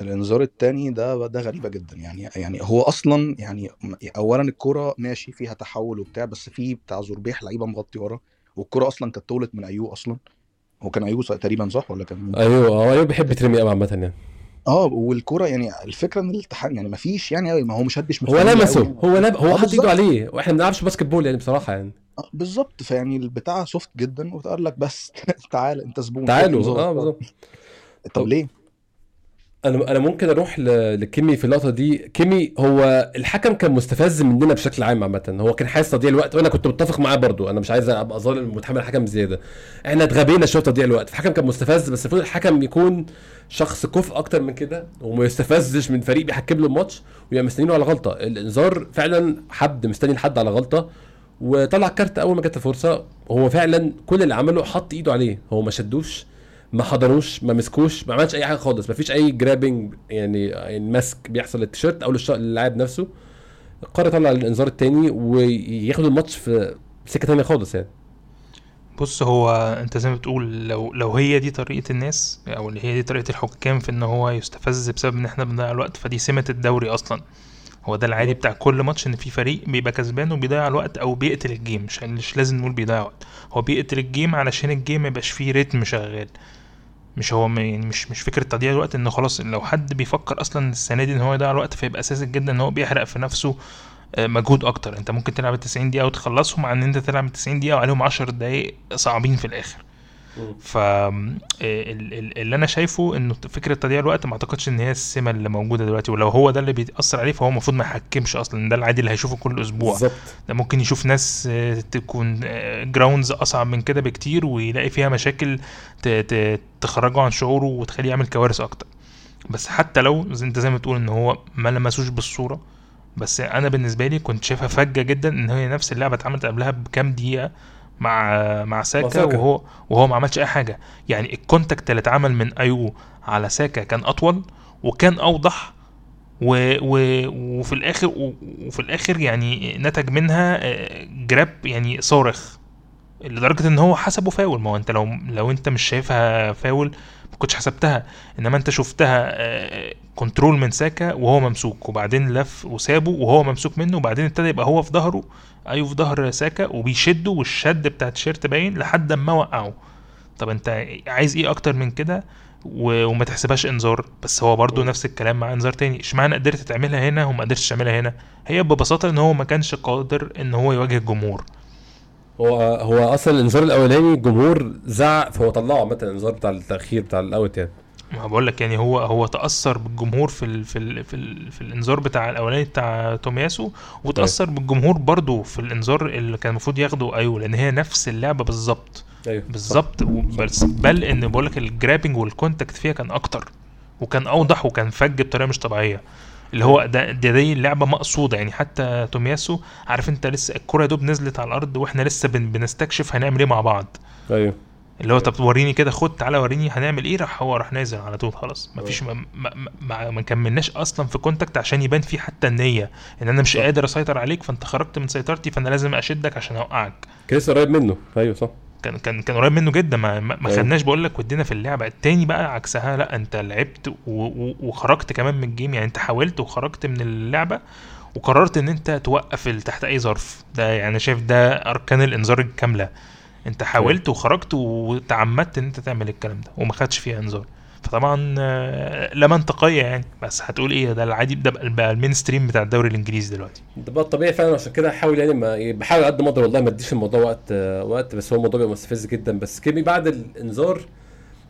Speaker 2: الإنذار التاني ده ده غريبة جدا. يعني يعني هو أصلا يعني اولا الكرة ماشي فيها تحول وبتاع بس في بتاع زربيح لعيبة مغطي ورا والكرة أصلا كانت طولت من ايو أصلا. هو كان ايو تقريبا صح ولا كان؟
Speaker 1: أيوه هو أيوه بيحب يترمي قوي عامة يعني.
Speaker 2: آه والكرة يعني الفكرة إن الالتحام يعني ما فيش يعني قوي ما هو مش هدش
Speaker 1: هو لمسه
Speaker 2: يعني
Speaker 1: هو لم... هو
Speaker 2: آه
Speaker 1: حط
Speaker 2: إيده
Speaker 1: عليه. وإحنا ما بنلعبش basketball يعني بصراحة يعني.
Speaker 2: آه بالظبط. فيعني البتاع soft جدا وقال لك بس تعال أنت زبون.
Speaker 1: تعالوا.
Speaker 2: آه
Speaker 1: بالظبط.
Speaker 2: طب ليه؟
Speaker 1: أنا أنا ممكن أروح. لكيمي في اللقطة دي. كيمي هو الحكم كان مستفز مننا بشكل عام عامة. هو كان حاسس تضييع الوقت وأنا كنت متفق معاه برضو. أنا مش عايز أبقى ظالم متحمل الحكم زيادة. إحنا اتغبينا شوية تضييع الوقت. الحكم كان مستفز بس المفروض الحكم يكون شخص كفء أكتر من كده وما يستفزش من فريق بيحكم له الماتش ويبقى مستنينه على غلطة. الإنذار فعلا حد مستني الحد على غلطة وطلع card أول ما جت الفرصة. هو فعلا كل اللي عمله حط إيده عليه. هو ما شدوش. ما حضروش ما مسكوش ما عملش أي حاجة خالص. ما فيش أي grabbing يعني يعني مسك بيحصل للتيشيرت أو للاعب نفسه. قرر يطلع الانذار التاني وياخد الماتش في سكة تانية خالص يعني.
Speaker 3: بص هو أنت زي ما بتقول لو لو هي دي طريقة الناس أو اللي هي دي طريقة الحكام في إن هو يستفز بسبب إن إحنا بنضيع الوقت فدي سمة الدوري أصلا. هو ده العادي بتاع كل ماتش إن في فريق بيبقى كسبان وبيضيع الوقت أو بيقتل ال game مش مش لازم نقول بيضيع وقت. هو بيقتل ال game علشان ال game ما يبقاش فيه rhythm شغال. مش هو يعني مش مش فكرة تضييع الوقت إن خلاص لو حد بيفكر أصلا السنة دي إن هو يضيع الوقت فيبقى أساسي جدا إن هو بيحرق في نفسه آه، مجهود أكتر. أنت ممكن تلعب ال 90 دقيقة وتخلصهم عن إن أنت تلعب ال 90 دقيقة وعليهم 10 دقايق صعبين في الآخر. ف آه، ال- اللي أنا شايفه إنه فكرة تضييع الوقت ما أعتقدش إن هي السمة اللي موجودة دلوقتي ولو هو ده اللي بيأثر عليه فهو المفروض ما يحكمش أصلا ده العادي اللي هيشوفه كل
Speaker 1: أسبوع.
Speaker 3: ده ممكن يشوف ناس آه، تكون جراوندز أصعب من كده بكتير ويلاقي فيها مشاكل تخرجه عن شعوره وتخليه يعمل كوارث أكتر. بس حتى لو أنت زي ما تقول إن هو ما لمسوش بالصورة بس أنا بالنسبة لي كنت شايفها فجة جدا إن هي نفس اللعبة اتعملت قبلها بكام دقيقة مع مع ساكا. وهو وهو ما عملش أي حاجة. يعني ال contact اللي اتعمل من ايو على ساكا كان أطول وكان أوضح و و وفي الآخر وفي الآخر يعني نتج منها آه، grab يعني صارخ. لدرجة إن هو حسبه فاول. ما هو أنت لو لو أنت مش شايفها فاول ما كنتش حسبتها. إنما أنت شفتها آه، كنترول من ساكا وهو ممسوك. وبعدين لف وسابه وهو ممسوك منه. وبعدين ابتدى يبقى هو في ظهره أيوه في ظهر ساكا وبيشده والشد بتاع التيشيرت باين لحد ما وقعه طب أنت عايز إيه أكتر من كده؟ و- وما تحسبهاش إنذار. بس هو برضو
Speaker 1: مم.
Speaker 3: نفس الكلام مع إنذار تاني. إشمعنى قدرت تعملها هنا وما قدرتش تعملها هنا؟ هي ببساطة إن هو ما كانش قادر إن هو يواجه الجمهور.
Speaker 1: هو هو أصلا الإنذار الأولاني الجمهور زعق فهو طلعه عامة الإنذار بتاع التأخير بتاع الأوت يعني.
Speaker 3: ما بقول لك يعني هو هو تأثر بالجمهور في ال في ال في, ال في الإنذار بتاع الأولاني بتاع تومياسو وتأثر بالجمهور برضو في الإنذار اللي كان المفروض ياخده أيوه لأن هي نفس اللعبة بالظبط.
Speaker 1: أيوه صح.
Speaker 3: بالظبط بس بل إن بقول لك ال grabbing وال contact فيها كان أكتر وكان أوضح وكان فج بطريقة مش طبيعية. اللي هو ده ده دي اللعبه مقصودة يعني حتى تومياسو عارف أنت لسه الكرة دوب نزلت على الأرض وإحنا لسه بن بنستكشف هنعمل إيه مع بعض.
Speaker 1: أيوه.
Speaker 3: اللي هو طب وريني كده خد تعالى وريني هنعمل إيه راح هو راح نازل على طول خلاص. مفيش ما, ما, ما, ما كملناش أصلا في contact عشان يبان في حتى النية. إن أنا مش. قادر أسيطر عليك فأنت خرجت من سيطرتي فأنا لازم أشدك عشان أوقعك.
Speaker 1: كان لسه قريب منه. أيوه صح.
Speaker 3: كان كان كان قريب منه جدا. ما ما
Speaker 1: أيوة.
Speaker 3: خدناش بقول لك ودينا في اللعبة. التاني بقى عكسها لا أنت لعبت وخرجت كمان من ال game. يعني أنت حاولت وخرجت من اللعبة وقررت إن أنت توقف تحت أي ظرف. ده يعني شايف ده أركان الإنذار الكاملة. انت حاولت وخرجت وتعمدت ان انت تعمل الكلام ده وما خدش فيها انذار فطبعا آه، لا منطقية يعني. بس هتقول إيه؟ ده العادي ده بقى ال mainstream بتاع الدوري الإنجليزي دلوقتي.
Speaker 1: ده بقى الطبيعي فعلا عشان كده احاول يعني ما بحاول قد ما أقدر والله ما اديش الموضوع وقت آه، وقت. بس هو الموضوع بيبقى مستفز جدا. بس كيمي بعد الانذار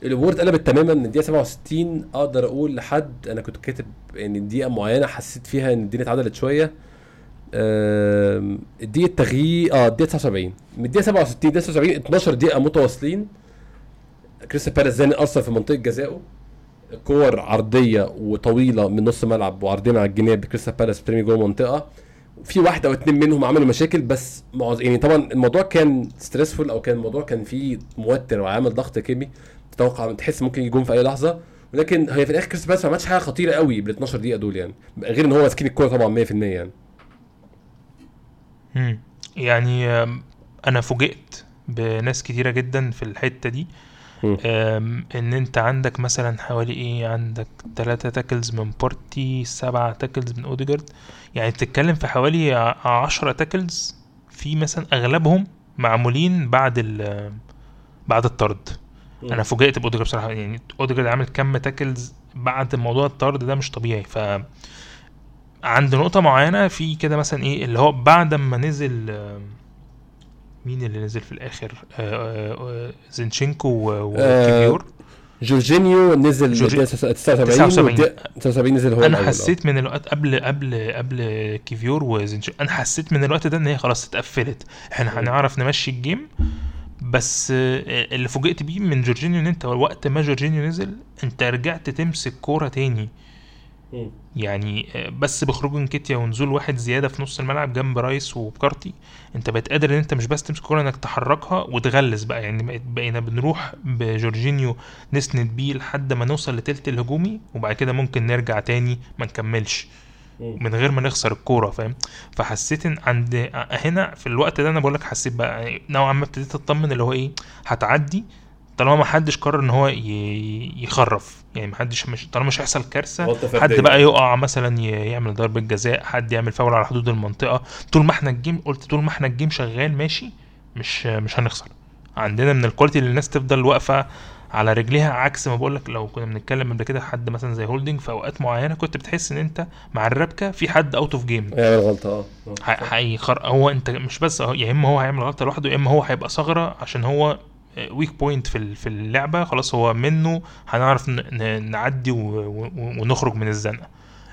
Speaker 1: الأمور اتقلبت تماما من الدقيقة 67 أقدر أقول لحد أنا كنت كاتب إن دقيقة معينة حسيت فيها إن الدنيا اتعدلت شوية. الدقيقة التغيير آه الدقيقة 79 من الدقيقة 67 الدقيقة 79 12 دقيقة متواصلين. كريستال بالاس زانق أصلا في منطقة جزائه. كور عرضية وطويلة من نص ملعب وعرضيه على الجناب كريستال بالاس بترمي جوه المنطقة في واحدة أو اتنين منهم عملوا مشاكل بس معظ... يعني طبعا الموضوع كان stressful أو كان الموضوع كان فيه موتر وعامل ضغط كيمي. تتوقع تحس ممكن يجون في أي لحظة. ولكن هي في الآخر كريستال بالاس ما عملش حاجة خطيرة قوي بال 12 دقيقة دول يعني. غير إن هو ماسكين الكورة طبعا 100% يعني.
Speaker 3: مم. يعني أنا فوجئت بناس كتيرة جدا في الحتة دي. إن أنت عندك مثلا حوالي إيه عندك ثلاثة tackles من بارتي سبعة tackles من أوديجارد. يعني بتتكلم في حوالي عشرة tackles في مثلا أغلبهم معمولين بعد ال بعد الطرد. أنا فوجئت بأوديجارد بصراحة. يعني أوديجارد عامل كم tackles بعد موضوع الطرد ده مش طبيعي. ف عند نقطة معينة في كده مثلا إيه اللي هو بعد ما نزل مين اللي نزل في الآخر آه، آه، زينشينكو و-
Speaker 1: آه، جورجينيو نزل
Speaker 3: جورجي-
Speaker 1: الدقيقة 79
Speaker 3: 79.
Speaker 1: والدقيقة- 79 نزل هو أنا.
Speaker 3: حسيت من الوقت قبل قبل قبل كيفيور وزينشينكو أنا حسيت من الوقت ده إن هي خلاص اتقفلت
Speaker 1: إحنا.
Speaker 3: هنعرف نمشي ال game بس اللي فوجئت بيه من جورجينيو إن أنت وقت ما جورجينيو نزل أنت رجعت تمسك كورة تاني. يعني آه، بس بخروج انكيتيا ونزول واحد زيادة في نص الملعب جنب رايس وبارتي انت بقيت قادر ان انت مش بس تمسك كوره انك تحركها وتغلس بقى. يعني بقينا بنروح بجورجينيو نسند بيه لحد ما نوصل لتلت الهجومي وبعد كده ممكن نرجع تاني ما نكملش. من غير ما نخسر الكورة فاهم؟ فحسيت ان عند هنا في الوقت ده أنا بقول لك حسيت بقى نوعا ما ابتديت اطمن اللي هو إيه هتعدي طالما ما حدش قرر إن هو يخرف يعني ما حدش مش طالما مش هيحصل
Speaker 1: كارثة
Speaker 3: حد. بقى يقع مثلا يعمل ضربة جزاء حد يعمل فاول على حدود المنطقة طول ما إحنا ال game قلت طول ما إحنا ال game شغال ماشي مش مش هنخسر عندنا من ال quality اللي الناس تفضل واقفة على رجليها عكس ما بقول لك لو كنا بنتكلم قبل كده حد مثلا زي هولدنج في أوقات معينة كنت بتحس إن أنت مع الربكة في حد out of game
Speaker 1: يعمل غلطة آه.
Speaker 3: هيخر هو أنت مش بس يا إما هو هيعمل غلطة لوحده يا إما هو هيبقى ثغرة عشان هو weak point في في اللعبة خلاص هو منه هنعرف نعدي ونخرج من الزنقة.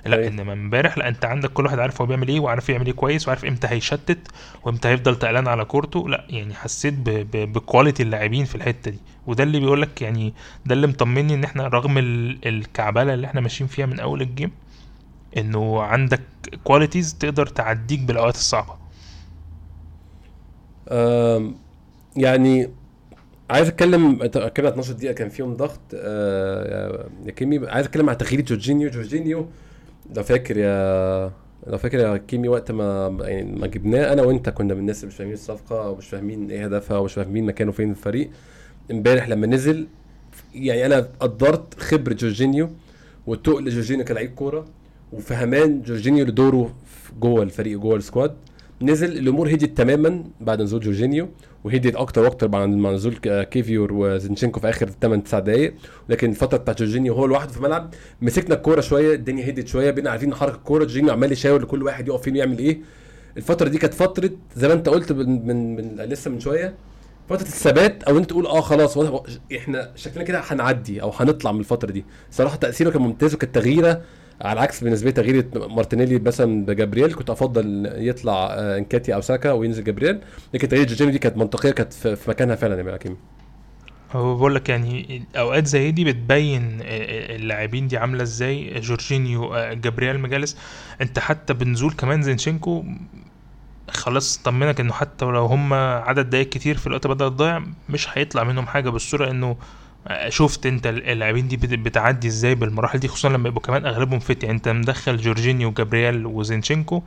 Speaker 3: لا
Speaker 1: أيوة.
Speaker 3: إنما امبارح لا أنت عندك كل واحد عارف هو بيعمل إيه وعارف يعمل إيه كويس وعارف إمتى هيشتت وإمتى هيفضل تقلان على كورته. لا يعني حسيت ب quality اللاعبين في الحتة دي. وده اللي بيقول لك يعني ده اللي مطمني إن إحنا رغم ال- الكعبلة اللي إحنا ماشيين فيها من أول ال game إنه عندك qualities تقدر تعديك بالأوقات
Speaker 1: الصعبة. يعني عايز اتكلم كده 12 دقيقة كان فيهم ضغط آه، يا كيمي عايز اتكلم عن تغيير جورجينيو. جورجينيو لو فاكر يا لو فاكر يا كيمي وقت ما يعني ما جبناه أنا وانت كنا من الناس اللي مش فاهمين الصفقة ومش فاهمين إيه هدفها ومش فاهمين مكانه فين في الفريق. امبارح لما نزل يعني أنا قدرت خبرة جورجينيو وتقل جورجينيو كلاعب كورة وفهمان جورجينيو لدوره جوه الفريق جوه ال squad. نزل الأمور هديت تماما بعد نزول جورجينيو. وهديت أكتر وأكتر بعد مع نزول كيفيور وزينشينكو في آخر 8 9 دقائق لكن الفترة بتاعت جورجينيو هو لوحده في الملعب. مسكنا الكورة شوية الدنيا هديت شوية بقينا عارفين نحرك الكورة. جورجينيو عمال يشاور لكل واحد يقف فين ويعمل إيه. الفترة دي كانت فترة زي ما أنت قلت من, من, من لسه من شوية. فترة الثبات أو أنت تقول آه خلاص إحنا شكلنا كده هنعدي أو هنطلع من الفترة دي. صراحة تأثيره كان ممتاز وكانت تغييرة على العكس بالنسبة لي تغيير مارتينيلي مثلا بجابرييل كنت أفضل يطلع آه، إنكاتي أو ساكا وينزل جابرييل. لكن تغيير جورجينيو دي كانت منطقية كانت في مكانها فعلا يا حكيم.
Speaker 3: هو بقول لك يعني أوقات زي دي بتبين اللاعبين دي عاملة إزاي. جورجينيو آه، جابرييل مجالس أنت حتى بنزول كمان زينشينكو خلاص طمنك إنه حتى لو هم عدد دقايق كتير في الوقت بدأ تضيع مش هيطلع منهم حاجة بالصورة إنه آه، شفت انت اللاعبين دي بت- بتعدي إزاي بالمراحل دي خصوصا لما يبقوا كمان أغلبهم فت. يعني انت مدخل جورجينيو وجابرييل وزينشينكو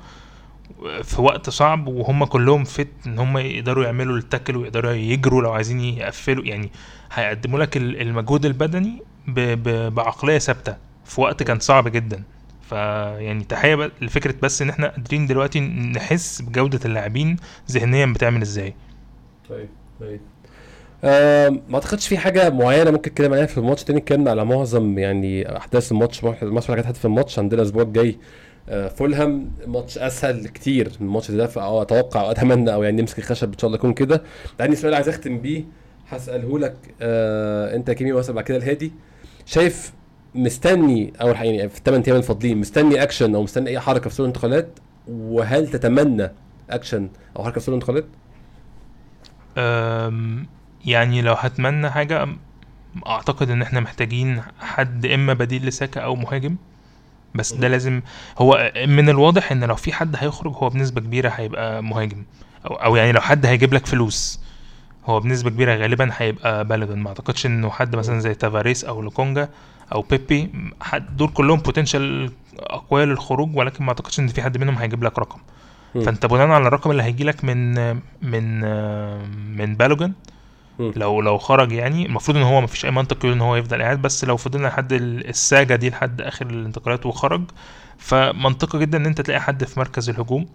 Speaker 3: في وقت صعب وهم كلهم فت إن هم يقدروا يعملوا التاكل ويقدروا يجروا لو عايزين يقفلوا. يعني هيقدموا لك ال- المجهود البدني بعقلية ثابتة في وقت كان صعب جدا. فيعني تحية لفكرة بس إن إحنا قادرين دلوقتي نحس بجودة اللاعبين ذهنيا بتعمل إزاي.
Speaker 1: طيب طيب. آه ما اعتقدش في حاجة معينة ممكن نتكلم عليها في الماتش تاني اتكلمنا على معظم يعني أحداث الماتش الماتش حاجات في الماتش عندنا الأسبوع الجاي. آه فولهام ماتش أسهل كتير من الماتش ده أتوقع أو أتمنى أو يعني نمسك الخشب إن شاء الله يكون كده. عندي سؤال عايز أختم بيه هسأله لك آه أنت كيمي وأسأل بعد كده الهادي. شايف مستني حاجة يعني في الثمان أيام الفاضلين مستني أكشن أو مستني أي حركة في سوق الانتقالات؟ وهل تتمنى أكشن أو حركة في سوق الانتقالات؟
Speaker 3: يعني لو هتمنى حاجة أعتقد إن إحنا محتاجين حد إما بديل لساكا أو مهاجم. بس ده لازم هو من الواضح إن لو في حد هيخرج هو بنسبة كبيرة هيبقى مهاجم. أو, أو يعني لو حد هيجيب لك فلوس هو بنسبة كبيرة غالبا هيبقى بالغن ما أعتقدش إنه حد مثلا زي تافاريس أو لوكونجا أو بيبي حد دول كلهم potential أقوياء للخروج ولكن ما أعتقدش إن في حد منهم هيجيب لك رقم. فأنت بناء على الرقم اللي هيجي لك من من من
Speaker 1: بالوجان
Speaker 3: لو لو خرج يعني المفروض إن هو ما فيش أي منطق يقول إن هو يفضل قاعد بس لو فضلنا لحد ال- ال saga دي لحد آخر الانتقالات وخرج فمنطقي جدا إن أنت تلاقي حد في مركز الهجوم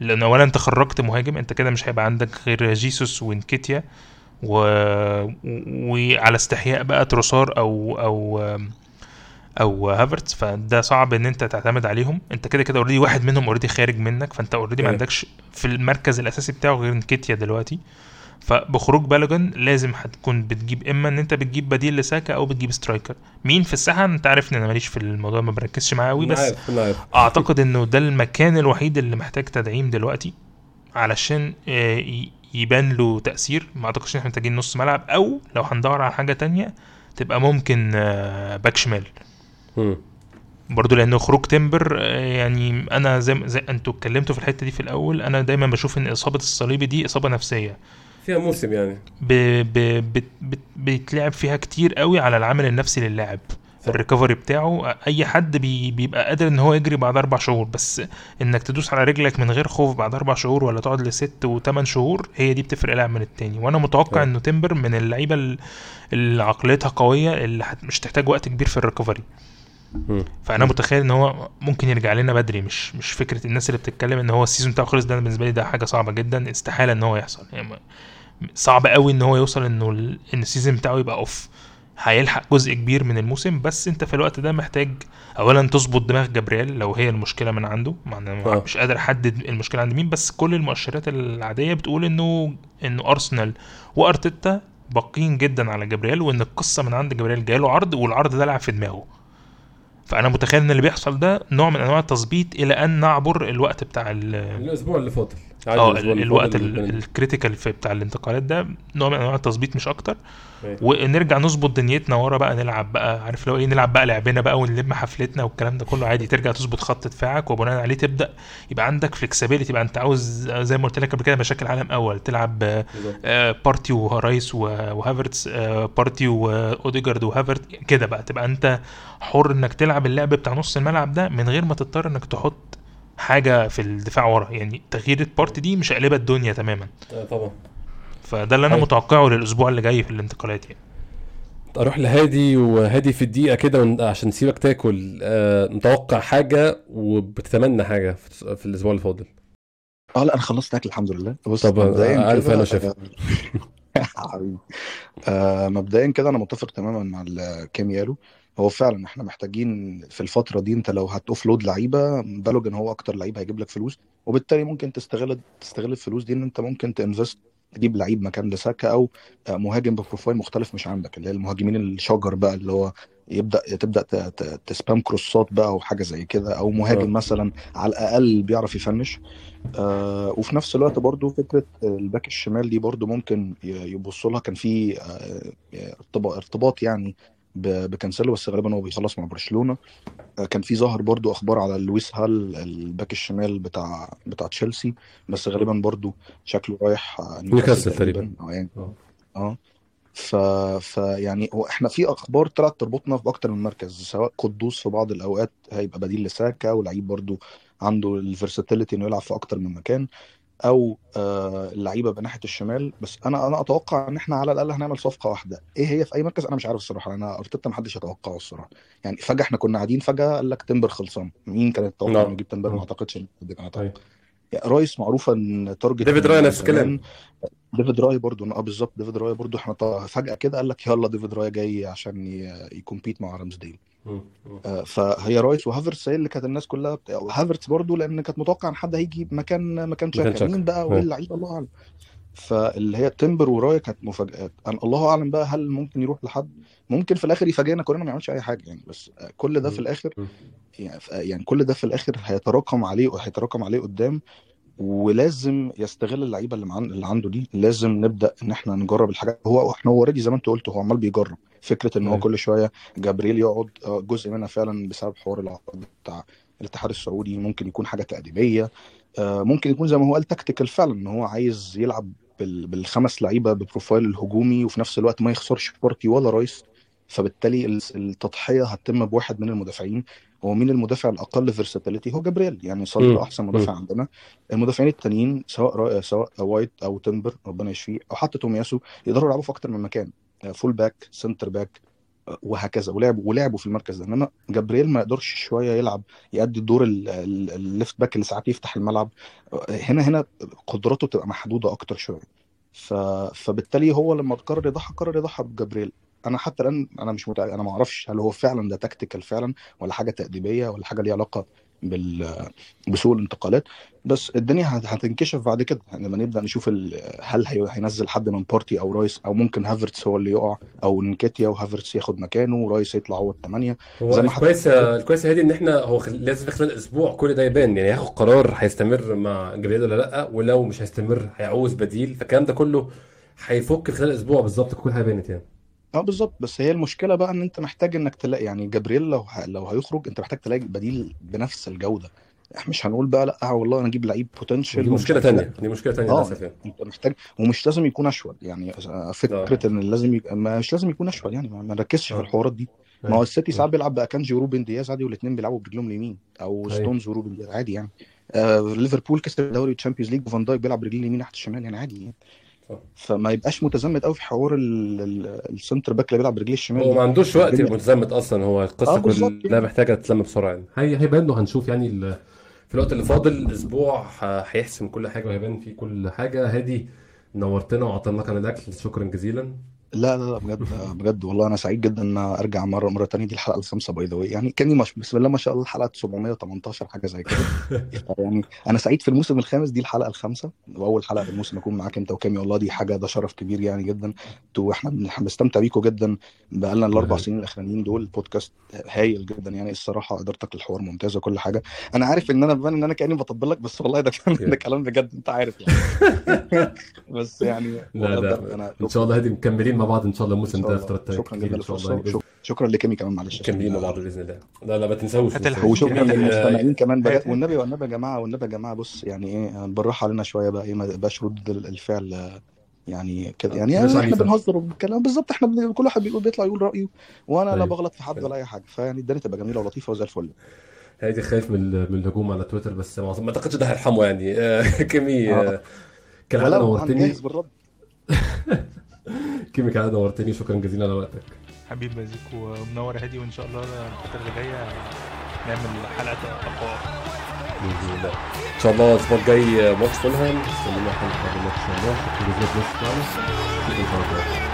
Speaker 3: لأن اولا أنت خرجت مهاجم أنت كده مش هيبقى عندك غير جيسوس وإنكيتيا و... وعلى استحياء بقى تروسار أو أو أو هافرتز فده صعب إن أنت تعتمد عليهم. أنت كده كده already واحد منهم already خارج منك فأنت already ما
Speaker 1: أيوة.
Speaker 3: عندكش في المركز الأساسي بتاعه غير إنكيتيا دلوقتي. فبخروج بالوجن لازم هتكون بتجيب إما إن أنت بتجيب بديل لساكا أو بتجيب striker. مين في الساحة؟ أنت عارف ان أنا ماليش في الموضوع ما بركزش معاه قوي بس أعتقد إنه ده المكان الوحيد اللي محتاج تدعيم دلوقتي علشان آه، يبان له تأثير. ما أعتقدش إن إحنا محتاجين نص ملعب أو لو هندور على حاجة تانية تبقى ممكن آه، باك شمال.
Speaker 1: مم.
Speaker 3: برضو لأنه خروج تمبر آه، يعني أنا زي, زي أنتوا اتكلمتوا في الحتة دي في الأول أنا دايما بشوف إن إصابة الصليبي دي إصابة نفسية.
Speaker 1: فيها موسم يعني.
Speaker 3: بيتلعب فيها كتير قوي على العامل النفسي للاعب.
Speaker 1: ال
Speaker 3: recovery بتاعه اي حد بي... بيبقى قادر ان هو يجري بعد أربع شهور بس انك تدوس على رجلك من غير خوف بعد أربع شهور ولا تقعد لست وثمان شهور هي دي بتفرق لاعب من التاني وأنا متوقع. انه تمبر من اللعيبة ال- اللي عقليتها قوية اللي مش تحتاج وقت كبير في ال
Speaker 1: recovery.
Speaker 3: فأنا متخيل إن هو ممكن يرجع لنا بدري مش مش فكرة الناس اللي بتتكلم إن هو ال season بتاعه خلص ده بالنسبة لي ده حاجة صعبة جدا استحالة إن هو يحصل يعني صعب قوي إن هو يوصل إنه ال- إن ال season بتاعه يبقى off هيلحق جزء كبير من الموسم بس أنت في الوقت ده محتاج اولا تظبط دماغ جبريل لو هي المشكلة من عنده. أنا
Speaker 1: آه.
Speaker 3: مش قادر أحدد المشكلة عند مين بس كل المؤشرات العادية بتقول انه إنه أرسنال وأرتيتا باقيين جدا على جبريل وإن القصة من عند جبريل جاله عرض والعرض ده لعب في دماغه. فأنا متخيل إن اللي بيحصل ده نوع من أنواع التظبيط إلى أن نعبر الوقت بتاع ال
Speaker 1: الأسبوع اللي فاضل. آه
Speaker 3: الوقت ال critical في بتاع الانتقالات ده نوع من أنواع التظبيط مش
Speaker 1: أكتر.
Speaker 3: ونرجع نظبط دنيتنا ورا بقى نلعب بقى عارف لو إيه نلعب بقى لعبنا بقى ونلم حفلتنا والكلام ده كله عادي. ترجع تظبط خط دفاعك وبناء عليه تبدأ يبقى عندك flexibility يبقى أنت عاوز زي ما قلت لك قبل كده مشاكل عالم أول. تلعب آه، بارتي ورايس وهافرتس آه، بارتي واوديجارد وهافرت كده بقى. تبقى أنت حر إنك تلعب اللعب بتاع نص الملعب ده من غير ما تضطر إنك تحط حاجة في الدفاع ورا. يعني تغيير بارتي دي مش قلبة الدنيا تماما.
Speaker 1: آه، طبعا.
Speaker 3: فده اللي أنا
Speaker 1: أيوة.
Speaker 3: متوقعه للأسبوع اللي جاي في الانتقالات يعني.
Speaker 1: أروح لهادي وهادي في الدقيقة كده عشان نسيبك تاكل. آه متوقع حاجة وبتتمنى حاجة في, الأسبوع اللي فاضل.
Speaker 2: آه لا أنا خلصت أكل الحمد لله. بص
Speaker 1: طب الف
Speaker 2: كده
Speaker 1: أنا شايف.
Speaker 2: حبيبي. آه مبدئيا كده أنا متفق تماما مع ال- كيميالو هو فعلا إحنا محتاجين في الفترة دي أنت لو هت offload لعيبة بالوجن هو أكتر لعيب هيجيب لك فلوس. وبالتالي ممكن تستغل تستغل الفلوس دي إن أنت ممكن ت invest تجيب لعيب مكان لساكا أو مهاجم ب profile مختلف مش عندك اللي هي المهاجمين الشجر بقى اللي هو يبدا تبدأ ت spam كروسات بقى وحاجه زي كده أو مهاجم
Speaker 1: آه.
Speaker 2: مثلا على الأقل بيعرف ي finish. آه وفي نفس الوقت برضو فكرة الباك الشمال دي برضو ممكن يبصوا لها. كان في آه، ارتباط يعني بكانسيلو بس غالبا هو بيخلص مع برشلونة. آه، كان في ظهر برضو أخبار على لويس هال الباك الشمال بتاع بتاع تشيلسي بس غالبا برضو شكله رايح آه،
Speaker 1: نيوكاسل تقريبا.
Speaker 2: آه يعني.
Speaker 1: آه.
Speaker 2: آه. ف... ف يعني هو إحنا في أخبار طلعت تربطنا في أكتر من مركز سواء قدوس في بعض الأوقات هيبقى بديل لساكا ولعيب برضو عنده ال versatility إنه يلعب في أكتر من مكان. أو آه اللعيبة بناحية الشمال بس أنا أنا أتوقع إن إحنا على الأقل هنعمل صفقة واحدة إيه هي في أي مركز أنا مش عارف الصراحة أنا أرتيتا ما حدش يتوقعه الصراحة يعني فجأة إحنا كنا قاعدين فجأة قال لك تمبر خلصان مين كان يتوقع
Speaker 1: نعم.
Speaker 2: إنه يجيب تمبر ما
Speaker 1: مم.
Speaker 2: أعتقدش إن حد كان يتوقع. يعني رايس معروفة إن target
Speaker 1: ديفيد راي نفس. الكلام
Speaker 2: ديفيد راي برضو آه بالظبط ديفيد راي برضو إحنا فجأة كده قال لك يلا ديفيد راي جاي عشان ي compete مع رامسديل
Speaker 1: مم.
Speaker 2: آه، فهي رايس وهافرتس هي اللي كانت الناس كلها بت... هافرتس برضو لأن كانت متوقع إن حد هيجي مكان مكان تشاكا. مين بقى؟ وإيه
Speaker 1: آه.
Speaker 2: اللعيبة؟ الله أعلم. فاللي هي تمبر وراي كانت مفاجآت أنا الله أعلم بقى هل ممكن يروح لحد. ممكن في الآخر يفاجئنا كلنا ما يعملش أي حاجة يعني بس آه، كل ده في.
Speaker 1: الآخر.
Speaker 2: يعني يعني كل ده في الآخر هيتراكم عليه وهيتراكم عليه قدام. ولازم يستغل اللعيبة اللي اللي عنده دي. لازم نبدأ إن إحنا نجرب الحاجات هو إحنا هو already زي ما أنت قلت هو عمال بيجرب. فكرة إن هو. كل شوية جابرييل يقعد آه، جزء منها فعلا بسبب حوار العقد بتاع الاتحاد السعودي ممكن يكون حاجة تأديبية آه، ممكن يكون زي ما هو قال tactical فعلا إن هو عايز يلعب بال- بالخمس لعيبة بال profile الهجومي وفي نفس الوقت ما يخسرش بارتي ولا رايس فبالتالي ال- التضحية هتتم بواحد من المدافعين هو مين المدافع الأقل versatility هو جابرييل يعني
Speaker 1: مم.
Speaker 2: أحسن مدافع عندنا المدافعين التانيين سواء. سواء وايت أو تمبر ربنا يشفيه أو حتى تومياسو يقدروا يلعبوا في أكتر من مكان full back centre back وهكذا. ولعبوا ولعبوا في المركز ده. إنما جابرييل ما يقدرش شوية يلعب يأدي دور ال- ال- ال left back اللي ساعات يفتح الملعب. آه، هنا هنا قدراته بتبقى محدودة أكتر شوية. ف... فبالتالي هو لما قرر يضحي قرر يضحي بجابرييل. أنا حتى الآن أنا مش متأكد أنا ما أعرفش هل هو فعلا ده tactical فعلا ولا حاجة تأديبية ولا حاجة ليها علاقة بال بسوق الانتقالات. بس الدنيا هت- هتنكشف بعد كده. يعني لما نبدأ نشوف ال... هل هي... هينزل حد من بارتي أو رايس أو ممكن هافرتس هو اللي يقع أو إنكيتيا وهافرتس ياخد مكانه ورايس يطلع هو الثمانيه
Speaker 1: هو
Speaker 2: زي ما حد-
Speaker 1: الكويس الكويس هادي إن إحنا هو خل... لازم في خلال أسبوع كل ده يبان. يعني هياخد قرار هيستمر مع جابرييل ولا لأ ولو مش هيستمر هيعوز بديل. فالكلام ده كله هيفك في خلال أسبوع بالظبط كل حاجة بانت يعني.
Speaker 2: آه بالظبط بس هي المشكلة بقى إن أنت محتاج إنك تلاقي يعني جابرييل لو ه... لو هيخرج أنت محتاج تلاقي بديل بنفس الجودة. مش هنقول بقى لأ والله أنا أجيب لعيب بوتنشال
Speaker 1: دي مشكلة تانية دي مشكلة تانية
Speaker 2: آه
Speaker 1: للأسف يعني.
Speaker 2: أنت محتاج ومش لازم يكون أشول. يعني فكرة إن لازم يك... مش لازم يكون أشول يعني ما نركزش في
Speaker 1: آه.
Speaker 2: الحوارات دي. ما هو السيتي ساعات بيلعب بأكانجي وروبن دياز عادي والاثنين بيلعبوا برجلهم اليمين أو
Speaker 1: أيوه.
Speaker 2: ستونز وروبن دياز عادي يعني. آه ليفربول كسب دوري الشامبيونز ليج وفان دايك بيلعب برجليه اليمين ناحيه الشمال يعني عادي يعني. فما يبقاش متزمت قوي في حوار ال- ال- السنتر باك اللي بيلعب برجليه الشمال.
Speaker 1: هو ما عندوش وقت يبقى متزمت أصلا. هو القصة
Speaker 2: آه بالظبط.
Speaker 1: كلها. محتاجة تتلم بسرعة يعني. هي هيبان له هنشوف يعني ال... في الوقت اللي فاضل أسبوع هيحسم كل حاجة وهيبان فيه كل حاجة. هادي نورتنا وعطلناك عن الأكل. شكرا جزيلا.
Speaker 2: لا لا لا بجد بجد والله أنا سعيد جدا إن أرجع مرة مرة تانية. دي الحلقة الخامسة by the way يعني كأني مش بسم الله ما شاء الله الحلقة 718 حاجة زي كده. يعني أنا سعيد في الموسم الخامس دي الحلقة الخامسة. وأول حلقة في الموسم اكون معاك أنت وكامي والله دي حاجة ده شرف كبير يعني جدا. أنتوا إحنا بنستمتع بيكم جدا. بقالنا الأربع سنين الأخرانيين دول البودكاست هايل جدا. يعني الصراحة إدارتك للحوار ممتازة وكل حاجة. أنا عارف إن أنا ببان إن أنا كأني بطبل لك بس والله ده كلام ده كلام بجد أنت عارف يعني. بس يعني
Speaker 1: لا لا
Speaker 2: أنا
Speaker 1: إن شاء الله هادي مكملين مع بعض إن شاء الله الموسم ده. ثلاث
Speaker 2: شكرا جدا
Speaker 1: إن شاء الله
Speaker 2: شكرا لكيمي كمان معلش.
Speaker 1: مكملين مع بعض بإذن الله. لا لا ما تنساوش.
Speaker 2: وشكرا للمستمعين كمان. والنبي والنبي يا جماعة والنبي يا جماعة بص يعني إيه بالراحة علينا شوية بقى. إيه ما يبقاش رد الفعل آه، يعني كده. يعني,
Speaker 1: مش
Speaker 2: يعني
Speaker 1: إحنا.
Speaker 2: بنهزر وبنتكلم. بالظبط إحنا بن- كل واحد بيقول بيطلع يقول رأيه وأنا لا
Speaker 1: أيوة.
Speaker 2: بغلط في حد ولا أي حاجة. فيعني الدنيا تبقى جميلة ولطيفة وزي الفل.
Speaker 1: هادي خايف من من الهجوم على تويتر بس ما أعتقدش ده هيرحمه يعني. آه، كيمي
Speaker 2: آه.
Speaker 1: آه، كالعاده نورتني.
Speaker 2: هنجهز بالرد.
Speaker 1: كيمي كالعاده نورتني شكرا جزيلا على وقتك.
Speaker 3: حبيب مازيك ومنور هادي وإن شاء الله الفترة اللي جاية نعمل حلقة أقوى.
Speaker 1: بإذن الله. إن شاء الله الأسبوع الجاي آه، ماتش فولهام استنونا إن شاء الله. شكرا جزيلا. لكم